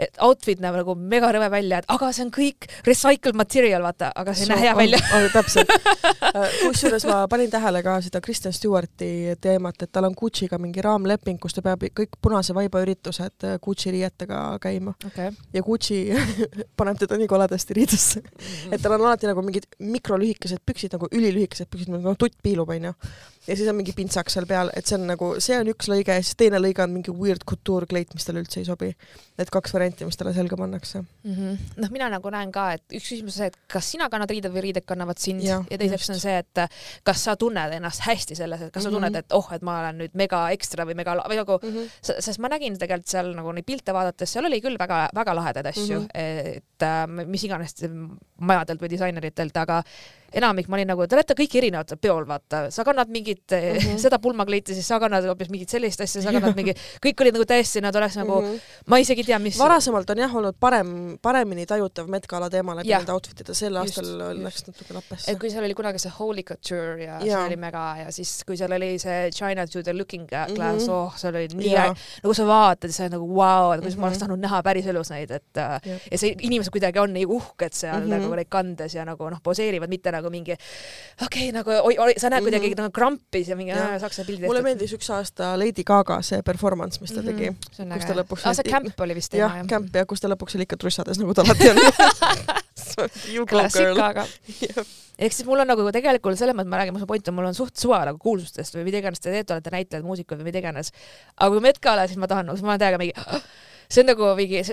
B: et outfit näeb nagu mega rõve välja, et aga see on kõik recycled material, vaata, aga see ei näe hea välja.
A: täpselt. kusjuures ma panin tähele ka seda Kristen Stewarti teemat, et tal on Gucci'ga mingi raamleping, kus ta peab kõik punase vaiba üritused Gucci riietega käima
B: okei.
A: ja Gucci paneb teda nii koledasti riidesse, et tal on alati nagu mingid mikrolühikesed püksid nagu ülilühikesed püksid, nagu tutt piilub onju. Ja siis on mingi pintsak seal peal, et see on nagu, see on üks lõige ja siis teine lõige on mingi weird couture kleit, mis talle üldse ei sobi. Need kaks varianti, mis talle selga pannakse.
B: mm. -hmm. noh, mina nagu näen ka, et üks küsimus on see, et kas sina kannad riided või riided kannavad sind ja, ja teiseks
A: just.
B: on see, et kas sa tunned ennast hästi selles, et kas sa
A: Mhm.
B: tunned, et oh, et ma olen nüüd mega ekstra või mega või nagu
A: Mhm.
B: S- sest ma nägin tegelikult seal nagu neid pilte vaadates, seal oli küll väga-väga lahedaid asju mm. -hmm. et äh, mis iganes majadelt või disaineritelt, aga enamik ma olin nagu, te olete kõik erinevatel peol, vaata, sa kannad mingit mm
A: Mhm.
B: -hmm. seda pulmakleiti, siis sa kannad hoopis mingit sellist asja, sa kannad mingi, kõik olid nagu täiesti, nad oleks nagu mm,
A: Mhm.
B: -hmm. ma isegi ei tea, mis
A: varasemalt on jah olnud parem, paremini tajutav Met-gala teema läbi nende outfit'ide, sel
B: Just,
A: aastal
B: just.
A: läks natuke lappesse
B: et. kui seal oli kunagi see Holy Couture ja, ja see oli mega ja siis, kui seal oli see China to the looking glass mm,
A: Mhm.
B: -hmm. oh, see oli nii äge, nagu sa vaatad, see on nagu vau wow,, et kuidas mm -hmm. ma oleks
A: Mhm.
B: tahtnud näha päriselus neid, et äh,
A: Jah.
B: ja see inimesed kuidagi on nii uhked seal mm
A: Mhm.
B: -hmm. nagu neid kandes ja nagu noh, poseerivad, mitte nagu mingi okei okay,, nagu oi, oi, sa näed kuidagi mm. -hmm. nagu krampis ja mingi
A: Jah.
B: äh, saksa pildi
A: mulle meeldis üks aasta Lady Gaga see performance, mis ta tegi.
B: see on
A: kus ta lõpuks
B: ah,. see camp oli vist teema
A: jah, camp ja kus ta lõpuks oli ikka trussades, nagu ta alati on.
B: Klassika, aga ehk siis mul on nagu tegelikult selles mõttes ma räägin, mu point on, mul on suht suva nagu kuulsustest või mida iganes te teete, olete näitlejad, muusikud või mida iganes. aga kui Met Gala, siis ma tahan, ma olen täiega mingi, see on nagu mingi,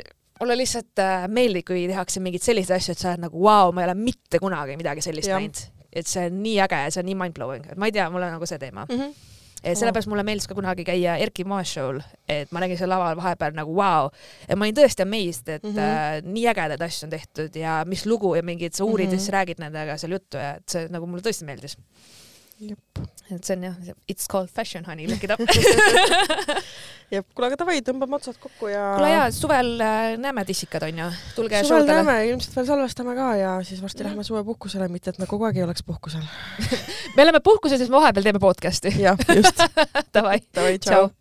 B: mulle lihtsalt äh, meeldib, kui tehakse mingeid selliseid asju, et sa oled nagu vau wow,, ma ei ole mitte kunagi midagi sellist näinud. et see on nii äge, see on nii mind-blowing, et ma ei tea, mulle nagu see teema mm. -hmm sellepärast mulle meeldis ka kunagi käia Erki Moe show'l, et ma nägin seal laval vahepeal nagu vau wow. ja ma olin tõesti amazed, et mm -hmm. äh, nii ägedaid asju on tehtud ja mis lugu ja mingid, sa uurid mm -hmm. ja siis räägid nendega seal juttu ja et see nagu mulle tõesti meeldis et see on jah, it's called fashion honey, look it up
A: jep, kuule aga davai, tõmbame otsad kokku ja.
B: kuule jaa, suvel äh, näeme tissikad onju, tulge.
A: suvel showdele. näeme, ilmselt veel salvestame ka ja siis varsti lähme suvepuhkusele, mitte et me kogu aeg ei oleks puhkusel
B: me oleme puhkusel, siis me vahepeal teeme podcast'i.
A: jah, just
B: Davai, tšau.